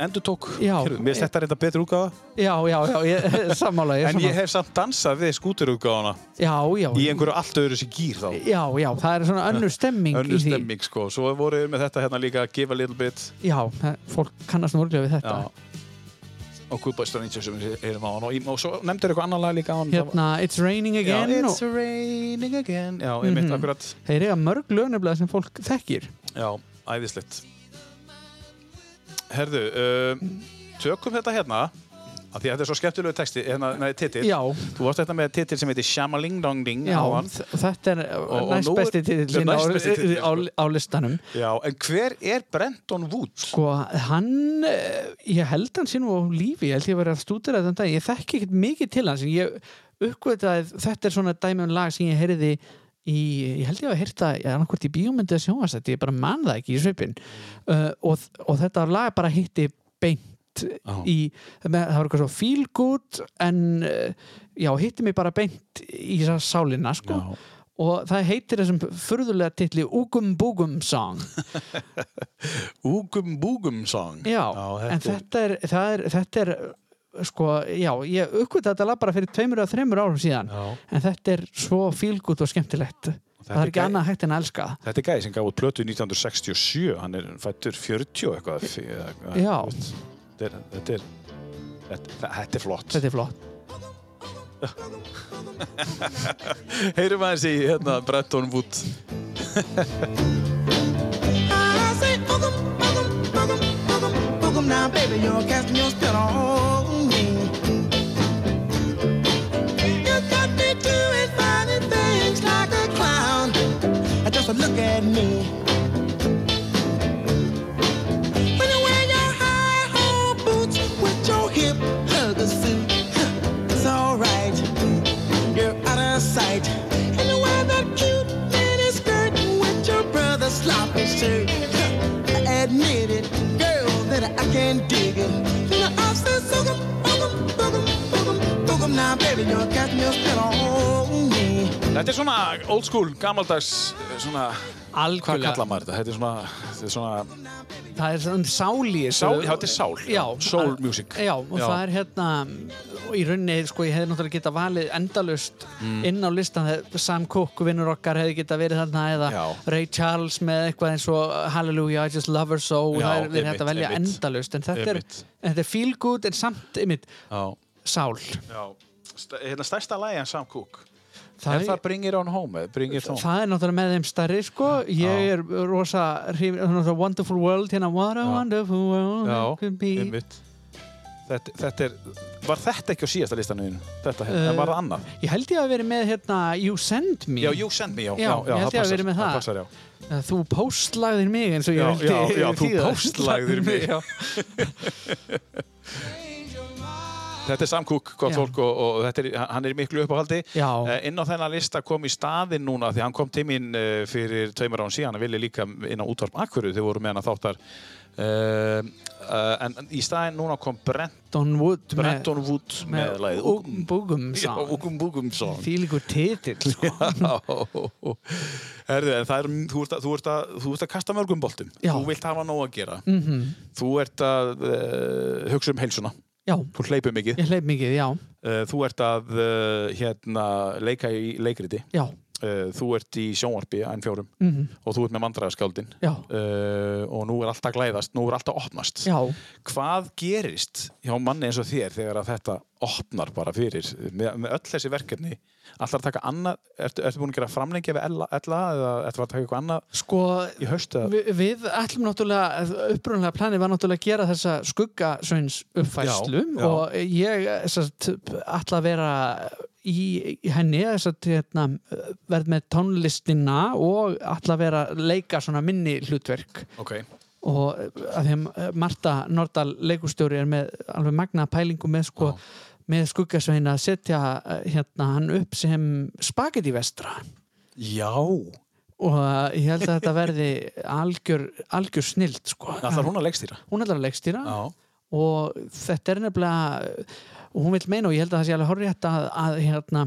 endur tók. Já. Mér finnst þetta betur útgáfa. já, já, já, ég, sammála ég, En sammála. ég hef samt dansað við skúterútgáfana já, já, í einhverju allt öðru sér gýr þá. já, já, það er svona önnur stemming Önnur í því stemming sko. Svo voru við með þetta hérna líka Give a little bit. já, það, fólk kannast nú orðlega við þetta Já. Og Goodbye Stranger sem við erum á hann. Og, og svo nefndir eitthvað annan lag líka á hann. hérna It's Raining Again Já, og It's raining again. Já, ég mitt Mhm. akkurat. þeir eiga mörg lögneflega sem fólk þekkir Já, æðislegt. Herðu, uh, tökum þetta hérna. Af því að þetta er svo skemmtilegu texti, hérna, nei, titill. já, Þú varst þetta með titill sem heitir Shamaling Dong Ding já, þetta er Og- og næst er- besti titill sinna á, á, sko. á listanum Já, en hver er Brenton Woods? Sko, hann, eh, ég held hann sé nú á lífi, ég held ég að vera að stúdera þann dag, ég þekki ekkert mikið til hans, en ég uppgötaði, þetta er svona dæmi um lag sem ég heyrði í, ég held ég að er annarkvort í bíómyndi að sjónvast þetta, ég bara man það ekki í svipin uh, og, og þetta lag bara hitti beint í, með, það var eitthvað svo feel good en uh, já, hitti mig bara beint í sálina, sko Já. og það heitir þessum furðulega titli Ugum Bugum Song Ugum Bugum Song. Já, en þetta er, er, þetta er sko, já, ég uppgötta þetta lag bara fyrir tveimur eða þreimur árum síðan Já. en þetta er svo fílgút og skemmtilegt það er ekki gæ- annað hægt en að elska. Þetta er gæði sem gaf út plötu 1967, hann er fættur 40 og eitthvað. f- eða eitthvað, Já. Þetta er, þetta er, þetta, er flott. þetta er flott Heyrum aðeins í hérna boogum, boogum. Now, baby, you're casting your spell on just look at me. When you wear your high heel boots with your hip hugger suit, it's alright. You're out of sight. And you wear that cute mini skirt with your brother's sloppy shirt. I admit it, girl, that I can't dig it. Then I said, boogum, boogum, boogum, boogum, boogum. Now, baby, you're catching your spell on me. Þetta er svona old school, gamaldags, svona, hvað algjörlega kallar maður þetta? Þetta er svona, þetta er svona, það er svona sál í þessu sál, já, þetta er sál, Já, soul að- music. Já, og það er hérna og í rauninni, sko, ég hefði náttúrulega getað valið endalust Mm. inn á listan Sam Cooke, vinnur okkar, hefði getað verið þarna eða Já. Ray Charles með eitthvað eins og Hallelujah, I just love her so Já, það er verið hægt að velja einmitt. endalust en þetta er, Einmitt. en þetta er feel good en samt, einmitt, Já, sál já. Hérna stærsta lagi en Sam Cooke. Það, er það Bring It On Home, eða Bring It Home? það er náttúrulega með þeim stærri sko ég er rosa Wonderful World hérna What a Já. wonderful world it could be. Þetta, þetta er, var þetta ekki á síðasta listanum þínu? Þetta, uh, en var það annað? ég held ég að verið með hérna You Send Me Já, You Send Me, já. Já, ég held ég að verið með það. passar, já. Uh, Þú póstlagðir mig eins og ég Já, vildi já, já, þú það. póstlagðir mig. Þetta er Sam Cooke, gott fólk, og, og er, hann er miklu uppáhaldi. Eh, inn á þennan lista kom í staðinn núna, því hann kom mín uh, fyrir tveimur án síðan, hann vilja líka inn á útvarp Akkurru, þau voru með hann að þáttar. Uh, uh, en í staðinn núna kom Brent, Don Wood Brenton Wood með, með lagið Ugum Bugum Já, Ugum Song. Þýlikur titill sko. Herðu, en er, þú ert, að, þú, ert að, þú ert að kasta mörgum boltum. Já. Þú vilt hafa nóg að gera. Mhm. Þú ert að uh, hugsa um heilsuna. Já, Þú hleypur mikið. ég hleyp mikið, já, Uh, þú ert að uh, hérna, leika í leikriti. já Uh, þú ert í sjónvarpi enn fjórum mhm, og þú ert með mandræðaskáldin Já, uh, og nú er allt að glæðast, nú er allt að opnast. já Hvað gerist hjá manni eins og þér þegar að þetta opnar bara fyrir með, með öll þessi verkefni? Allar að taka annað, ertu, ertu búin að gera framlengja við ella, ella eða ertu að taka eitthvað annað Sko, í haust? eða? við, við ætlum náttúrulega upprunlega planið var náttúrulega að gera þessa skuggasveins uppfæslu og ég ætla að vera í, í henni satt, hérna, verð með tónlistina og að vera að leika svona minni hlutverk. Ok, og að því að Marta Nordal leikustjóri er með alveg magna pælingu með sko með skuggasvein að setja hérna hann upp sem spagetti vestra. Já, og ég held að þetta verði algjör, algjör snild sko. allar hún að leikstýra? hún ætlar að leikstýra. Já, og þetta er nefnilega og hún vil meina og ég held að það sé alveg horrið að, að hérna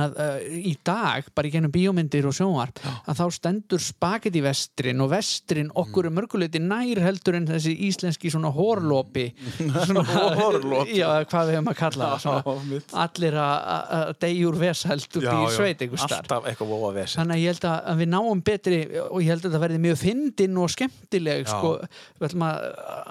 að uh, í dag, bara í gennum bíómyndir og sjónvarp, að þá stendur spagetti vestrin og vestrin okkur er mörguleiti nær heldur en þessi íslenski svona hórlópi svona, Horlopi. já, hvað við hefum að kalla það svona, Já, allir að- degjur vesælt upp í sveit alltaf eitthvað vofa vesen. Þannig að ég held að við náum betri og ég held að það verði mjög fyndin og skemmtileg Já. sko, við ætlum að,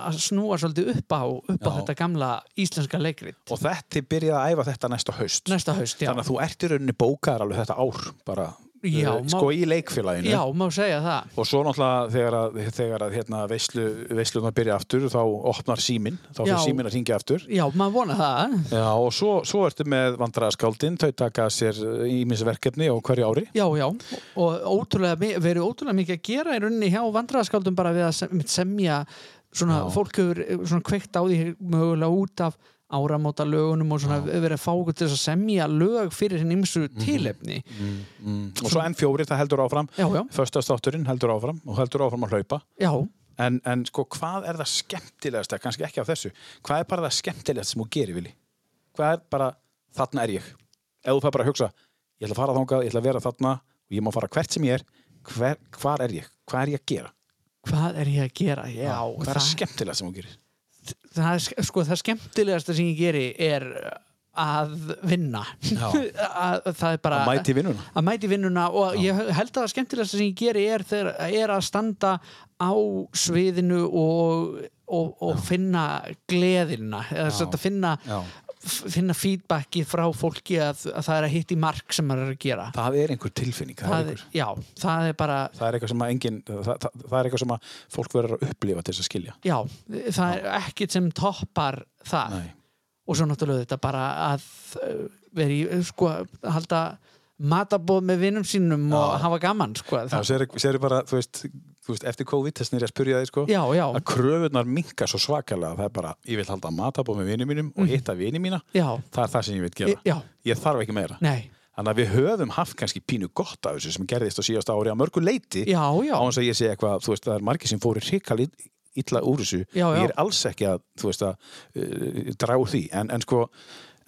að snúa svolítið upp á, upp á Já. þetta gamla íslenska leikrit Og þetta byrjaði að æfa þetta næsta haust. næsta haust, já. Þannig að þú ert í rauninni bókaðar alveg þetta ár bara, Já, eh, má- sko í leikfélaginu. Já, má segja það Og svo náttúrulega þegar að, þegar að hérna, veislu, veislunar byrja aftur þá opnar síminn, þá fyrir síminn að ringja aftur. Já, maður vona það Já, og svo, svo ertu með vandræðaskáldin, þau taka sér ímis verkefni á hverju ári. Já, já, og ótrúlega, verið ótrúlega mikið að gera í rauninni hjá vandræðaskáldum bara við að sem, semja svona, Já. fólk hefur eh, svona kveikt á því mögulega út af áramóta lögunum og svona verið að fá okkur til að semja lög fyrir hinn ymsu Mhm. tilefni Og svo enn fjóri, það heldur áfram. Já, já, Föstastátturinn heldur áfram og heldur áfram að hlaupa. já, En, en sko, hvað er það skemmtilegasta, kannski ekki af þessu, hvað er bara það skemmtilegast sem þú gerir, Vili? Hvað er bara, þarna er ég? Ef þú fær bara að hugsa, ég ætla að fara þangað, ég ætla að vera þarna og ég má fara hvert sem ég er, hver, hvar er ég? Hvað er ég að gera? hvað er ég að gera? Já, hvað er það skemmtilegast sem þú gerir? Það sk- sko, það skemmtilegasta sem ég geri er að vinna Já. að, það er bara Að mæti vinnuna? að mæti vinnuna og ég held að það skemmtilegasta sem ég geri er, þegar, er að standa á sviðinu og, og, og finna gleðina eða Já. að finna, Já. Finna feedbacki frá fólki að, að það er að hitta í mark sem maður er að gera Það er einhver tilfinning, það, það er, er, einhver, já, það er bara það er eitthvað sem engin, það, það, það er eitthvað sem fólk verður að upplifa til þess að skilja. já, það er ekkit sem toppar það Nei. og svo náttúrulega þetta bara að í, uh, sko, að halda matabóð með vinnum sínum og Já. hafa gaman, sko Já, það, sér, sér bara, þú veist, þú veist, eftir COVID, þess er ég að spyrja þig, sko, já, já, að kröfunar minka svo svakalega, það er bara, ég vil halda matabóð með vinið mínum og hitta vinið mína, já, það er það sem ég vil gera. Mm. já, Ég þarf ekki meira. nei. Þannig að við höfum haft kannski pínu gott af þessu sem gerðist á síðasta ári á mörgu leiti já, já, á þess að ég sé eitthvað, þú veist, það er margir sem fóru hrikal illa úr þessu. Ég er alls ekki að, þú veist að uh, úr því, en, en sko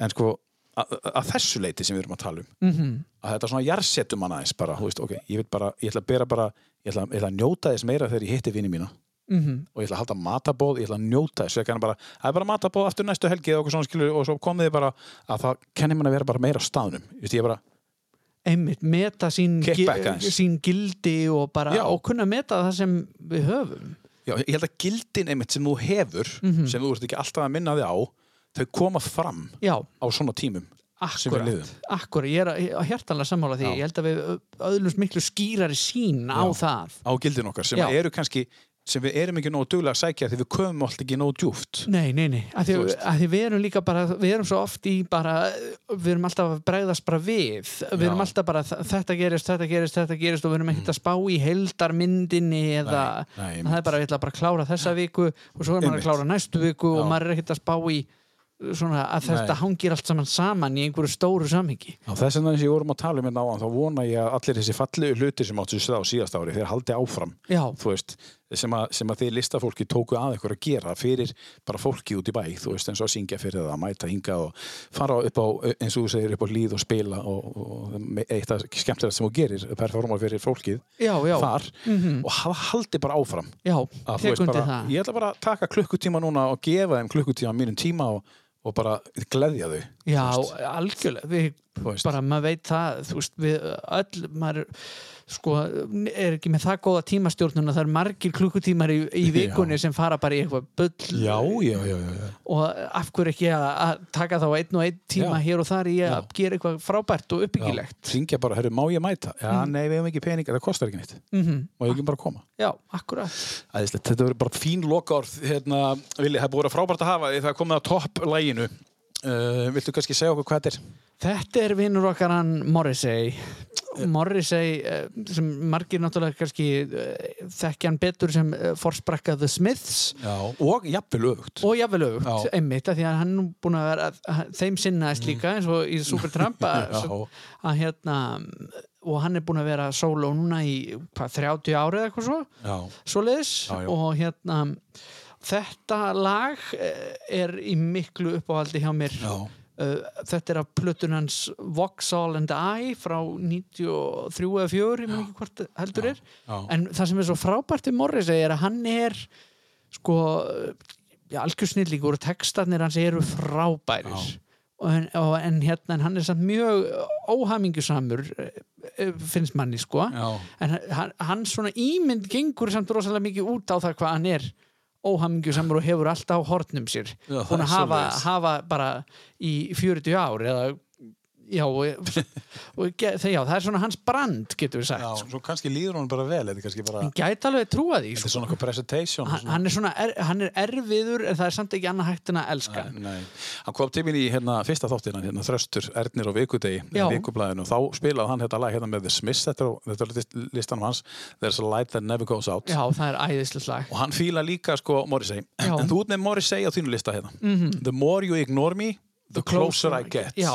en sko, að, að þessu leiti sem við erum að tala um -hmm. að þetta svona jarsetum hann aðeins bara, veist, ok, ég bara, ég ætla að bera bara ég ætla, ég ætla að njóta þess meira þegar ég hitti vini mína. Mhm. og ég ætla að halda matabóð, ég ætla að njóta þess. Það er bara matabóð aftur næstu helgi svona skilur og svo komið þið bara að það kenni mann að vera meira á staðnum. Ég bara, einmitt, meta sín, sín gildi og bara, og kunna meta það sem við höfum. Já, ég held að gildin einmitt sem þú hefur, Mhm. sem þú ert ekki alltaf að minna þig á, þau koma fram já, á svona tímum akkurat, akkurat. Ég er að- ég að hjertanlega sammála því, Já. ég held að við öðlumst miklu skýrari sín á Já. það. á gildin okkar sem Já. eru kannski sem við erum ekki nógu duglega að sækja því við komum alltaf ekki nógu djúft Nei, nei, nei, að því, að því við erum líka bara, við erum svo oft í bara, við erum alltaf að bregðast bara við, við erum alltaf bara þetta gerist, þetta gerist, þetta gerist og við erum ekkert að spá í heldarmyndinni eða Nei, nei, það er bara, við ætla bara að klára þessa viku og svo er maður að klára næstu viku og maður er ekkert að spá í svona að þetta hangir allt saman saman í einhverju stóru samhengi. Á þess vegna sem ég vorum að tala um hérna áðan þá vona ég að allir þessi fallegu hluti sem áttu sér á síðast ári þeir haldi áfram veist, sem að, sem að þið listafólki tóku að eitthvað að gera fyrir bara fólki út í bæ, þú veist, eins og að syngja fyrir það að mæta hinga og fara upp á eins og þú segir upp á líð og spila og, og eitt af skemmtilega sem þú gerir performa fyrir fólkið já, já, þar og hafa haldi bara áfram. Já, að veist bara, ég ætla bara að taka klukkutíma núna og gefa þeim klukkutíma mínum tíma og, og bara gleðja þau Já, algjörlega, við bara, maður veit það, veist, við öll, maður sko, er ekki með það góða tímastjórnun að það er margir klukkutímar í, í vikunni sem fara bara í eitthvað bull já, já, já, já, já. og af hverju ekki að, taka þá einn og einn tíma Já. hér og þar í að Já. gera eitthvað frábært og uppbyggilegt Syngja bara, herru, má ég mæta? Já, nei, við hefum ekki pening, það kostar ekki neitt mm Má ég ekki bara koma? Já, akkurat Æðislegt, þetta verður bara fín lokaorð hérna, Vili, það búið að frábært að hafa því það komið að topp læginu uh, Viltu kannski segja okkur hvað þetta er? Þetta er vinnur okkar hann Morrissey Morrissey eh, sem margir náttúrulega kannski eh, þekkja hann betur sem eh, forsprakka The Smiths Já, og jafnvel öfugt og jafnvel aukt. Mm. einmitt því að hann er búin að vera að- þeim sinnaðist líka eins og í Supertramp að, hérna og hann er búin að vera sóló núna í hvað, 30 ári eða eitthvað svo Já, já. og hérna þetta lag eh, er í miklu uppáhaldi hjá mér. Já, Uh, þetta er af plötun hans Vauxhall and I frá 93 eða 4 ég menn ekki hvort heldur er. Já. en það sem er svo frábært í Morrissey er að hann er sko ja, algjör snillíkur og textarnir hans eru frábærir. Já. og, en, en hérna en hann er samt mjög óhamingjusamur eh, finnst manni sko. Já. en hann, hann svona ímynd gengur samt rosalega mikið út á það hvað hann er óhamingjusamur og hefur alltaf á hornum sér. Að hafa, hafa bara í 40 ár eða já, og, og já, það er svona hans brand getur við sagt Já, sko. svo kannski líður hún bara vel bara, hann gæti alveg trúa því þetta sko. er svona eitthvað presentation hann, hann er svona er, hann er erfiður en það er samt ekki annað hægt en að elska Nei, nei. Hann kom til mín í hérna, fyrsta þáttina, hérna, Þröstur, Ernir og Vikudegi, þá spilaði hann þetta lag hérna með The Smiths, þetta, er- þetta er list- listanum hans, There's a light that never goes out. já, það er æðislegt lag Og hann fíla líka, sko, Morrissey. En þú ert með Morrissey á þínu lista hérna. The more you ignore me, the closer I get. já,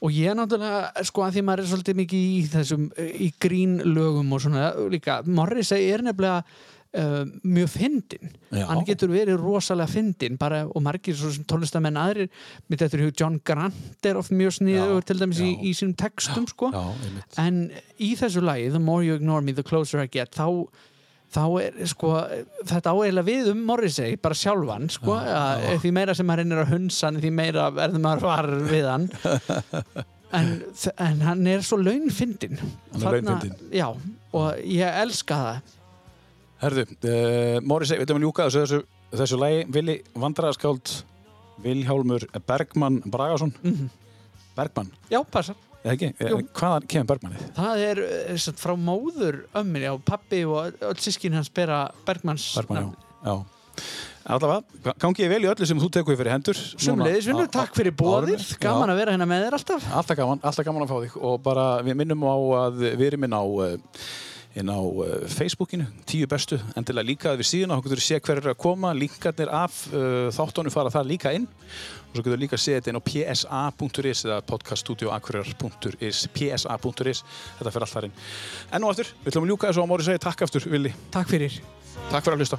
og ég er náttúrulega sko að því maður er svolítið mikið í þessum í grín lögum og svona líka, Morrissey er nefnilega Uh, mjög fyndin hann getur verið rosalega fyndin bara, og margir svo sem tólestamenn aðrir mitt eftir hug John Grant er oft mjög sniður til dæmis í, já. í sínum textum sko. Já, en í þessu lagi The more you ignore me, the closer I get þá, þá er sko þetta áeiginlega við um Morrissey bara sjálfan sko, að því meira sem maður reynir að hunsa hann, því meira verður maður var við hann. En, en hann er svo launfyndin Hann er launfyndinn. já, og ég elska það. Herðu, uh, Morrissey, við að ljúka þessu, þessu, þessu lagi, Vili Vandræðaskáld, Vilhjálmur Bergmann Bragason. Bergmann, já, passa eða ekki? Jú. Eh, Hvaðan kemur Bergmannið? Það er eh, satt, frá móður ömminni og pappi og öll sískin hans bera Bergmanns Bergmann, já. já. Allavega, gangi ég vel í öllu sem þú tekur fyrir hendur. Sumleiðis vinnur, takk fyrir bóðið gaman að vera hérna með þér alltaf Alltaf gaman, alltaf gaman að fá þig og bara við minnum á að við erum inn á, eh, inn á eh, Facebookinu, tíu bestu, endilega líka við síðan og þú getur sé hver er að koma, linkarnir af uh, þáttónu fara það líka inn. Og svo getur líka sé þetta inn á psa.is eða podcaststudioakkurar.is psa.is, þetta fyrir allt þar inn. En nú aftur, við ætlum að ljúka þessu á móri segi takk aftur, Willi, Takk fyrir. Takk fyrir að hlusta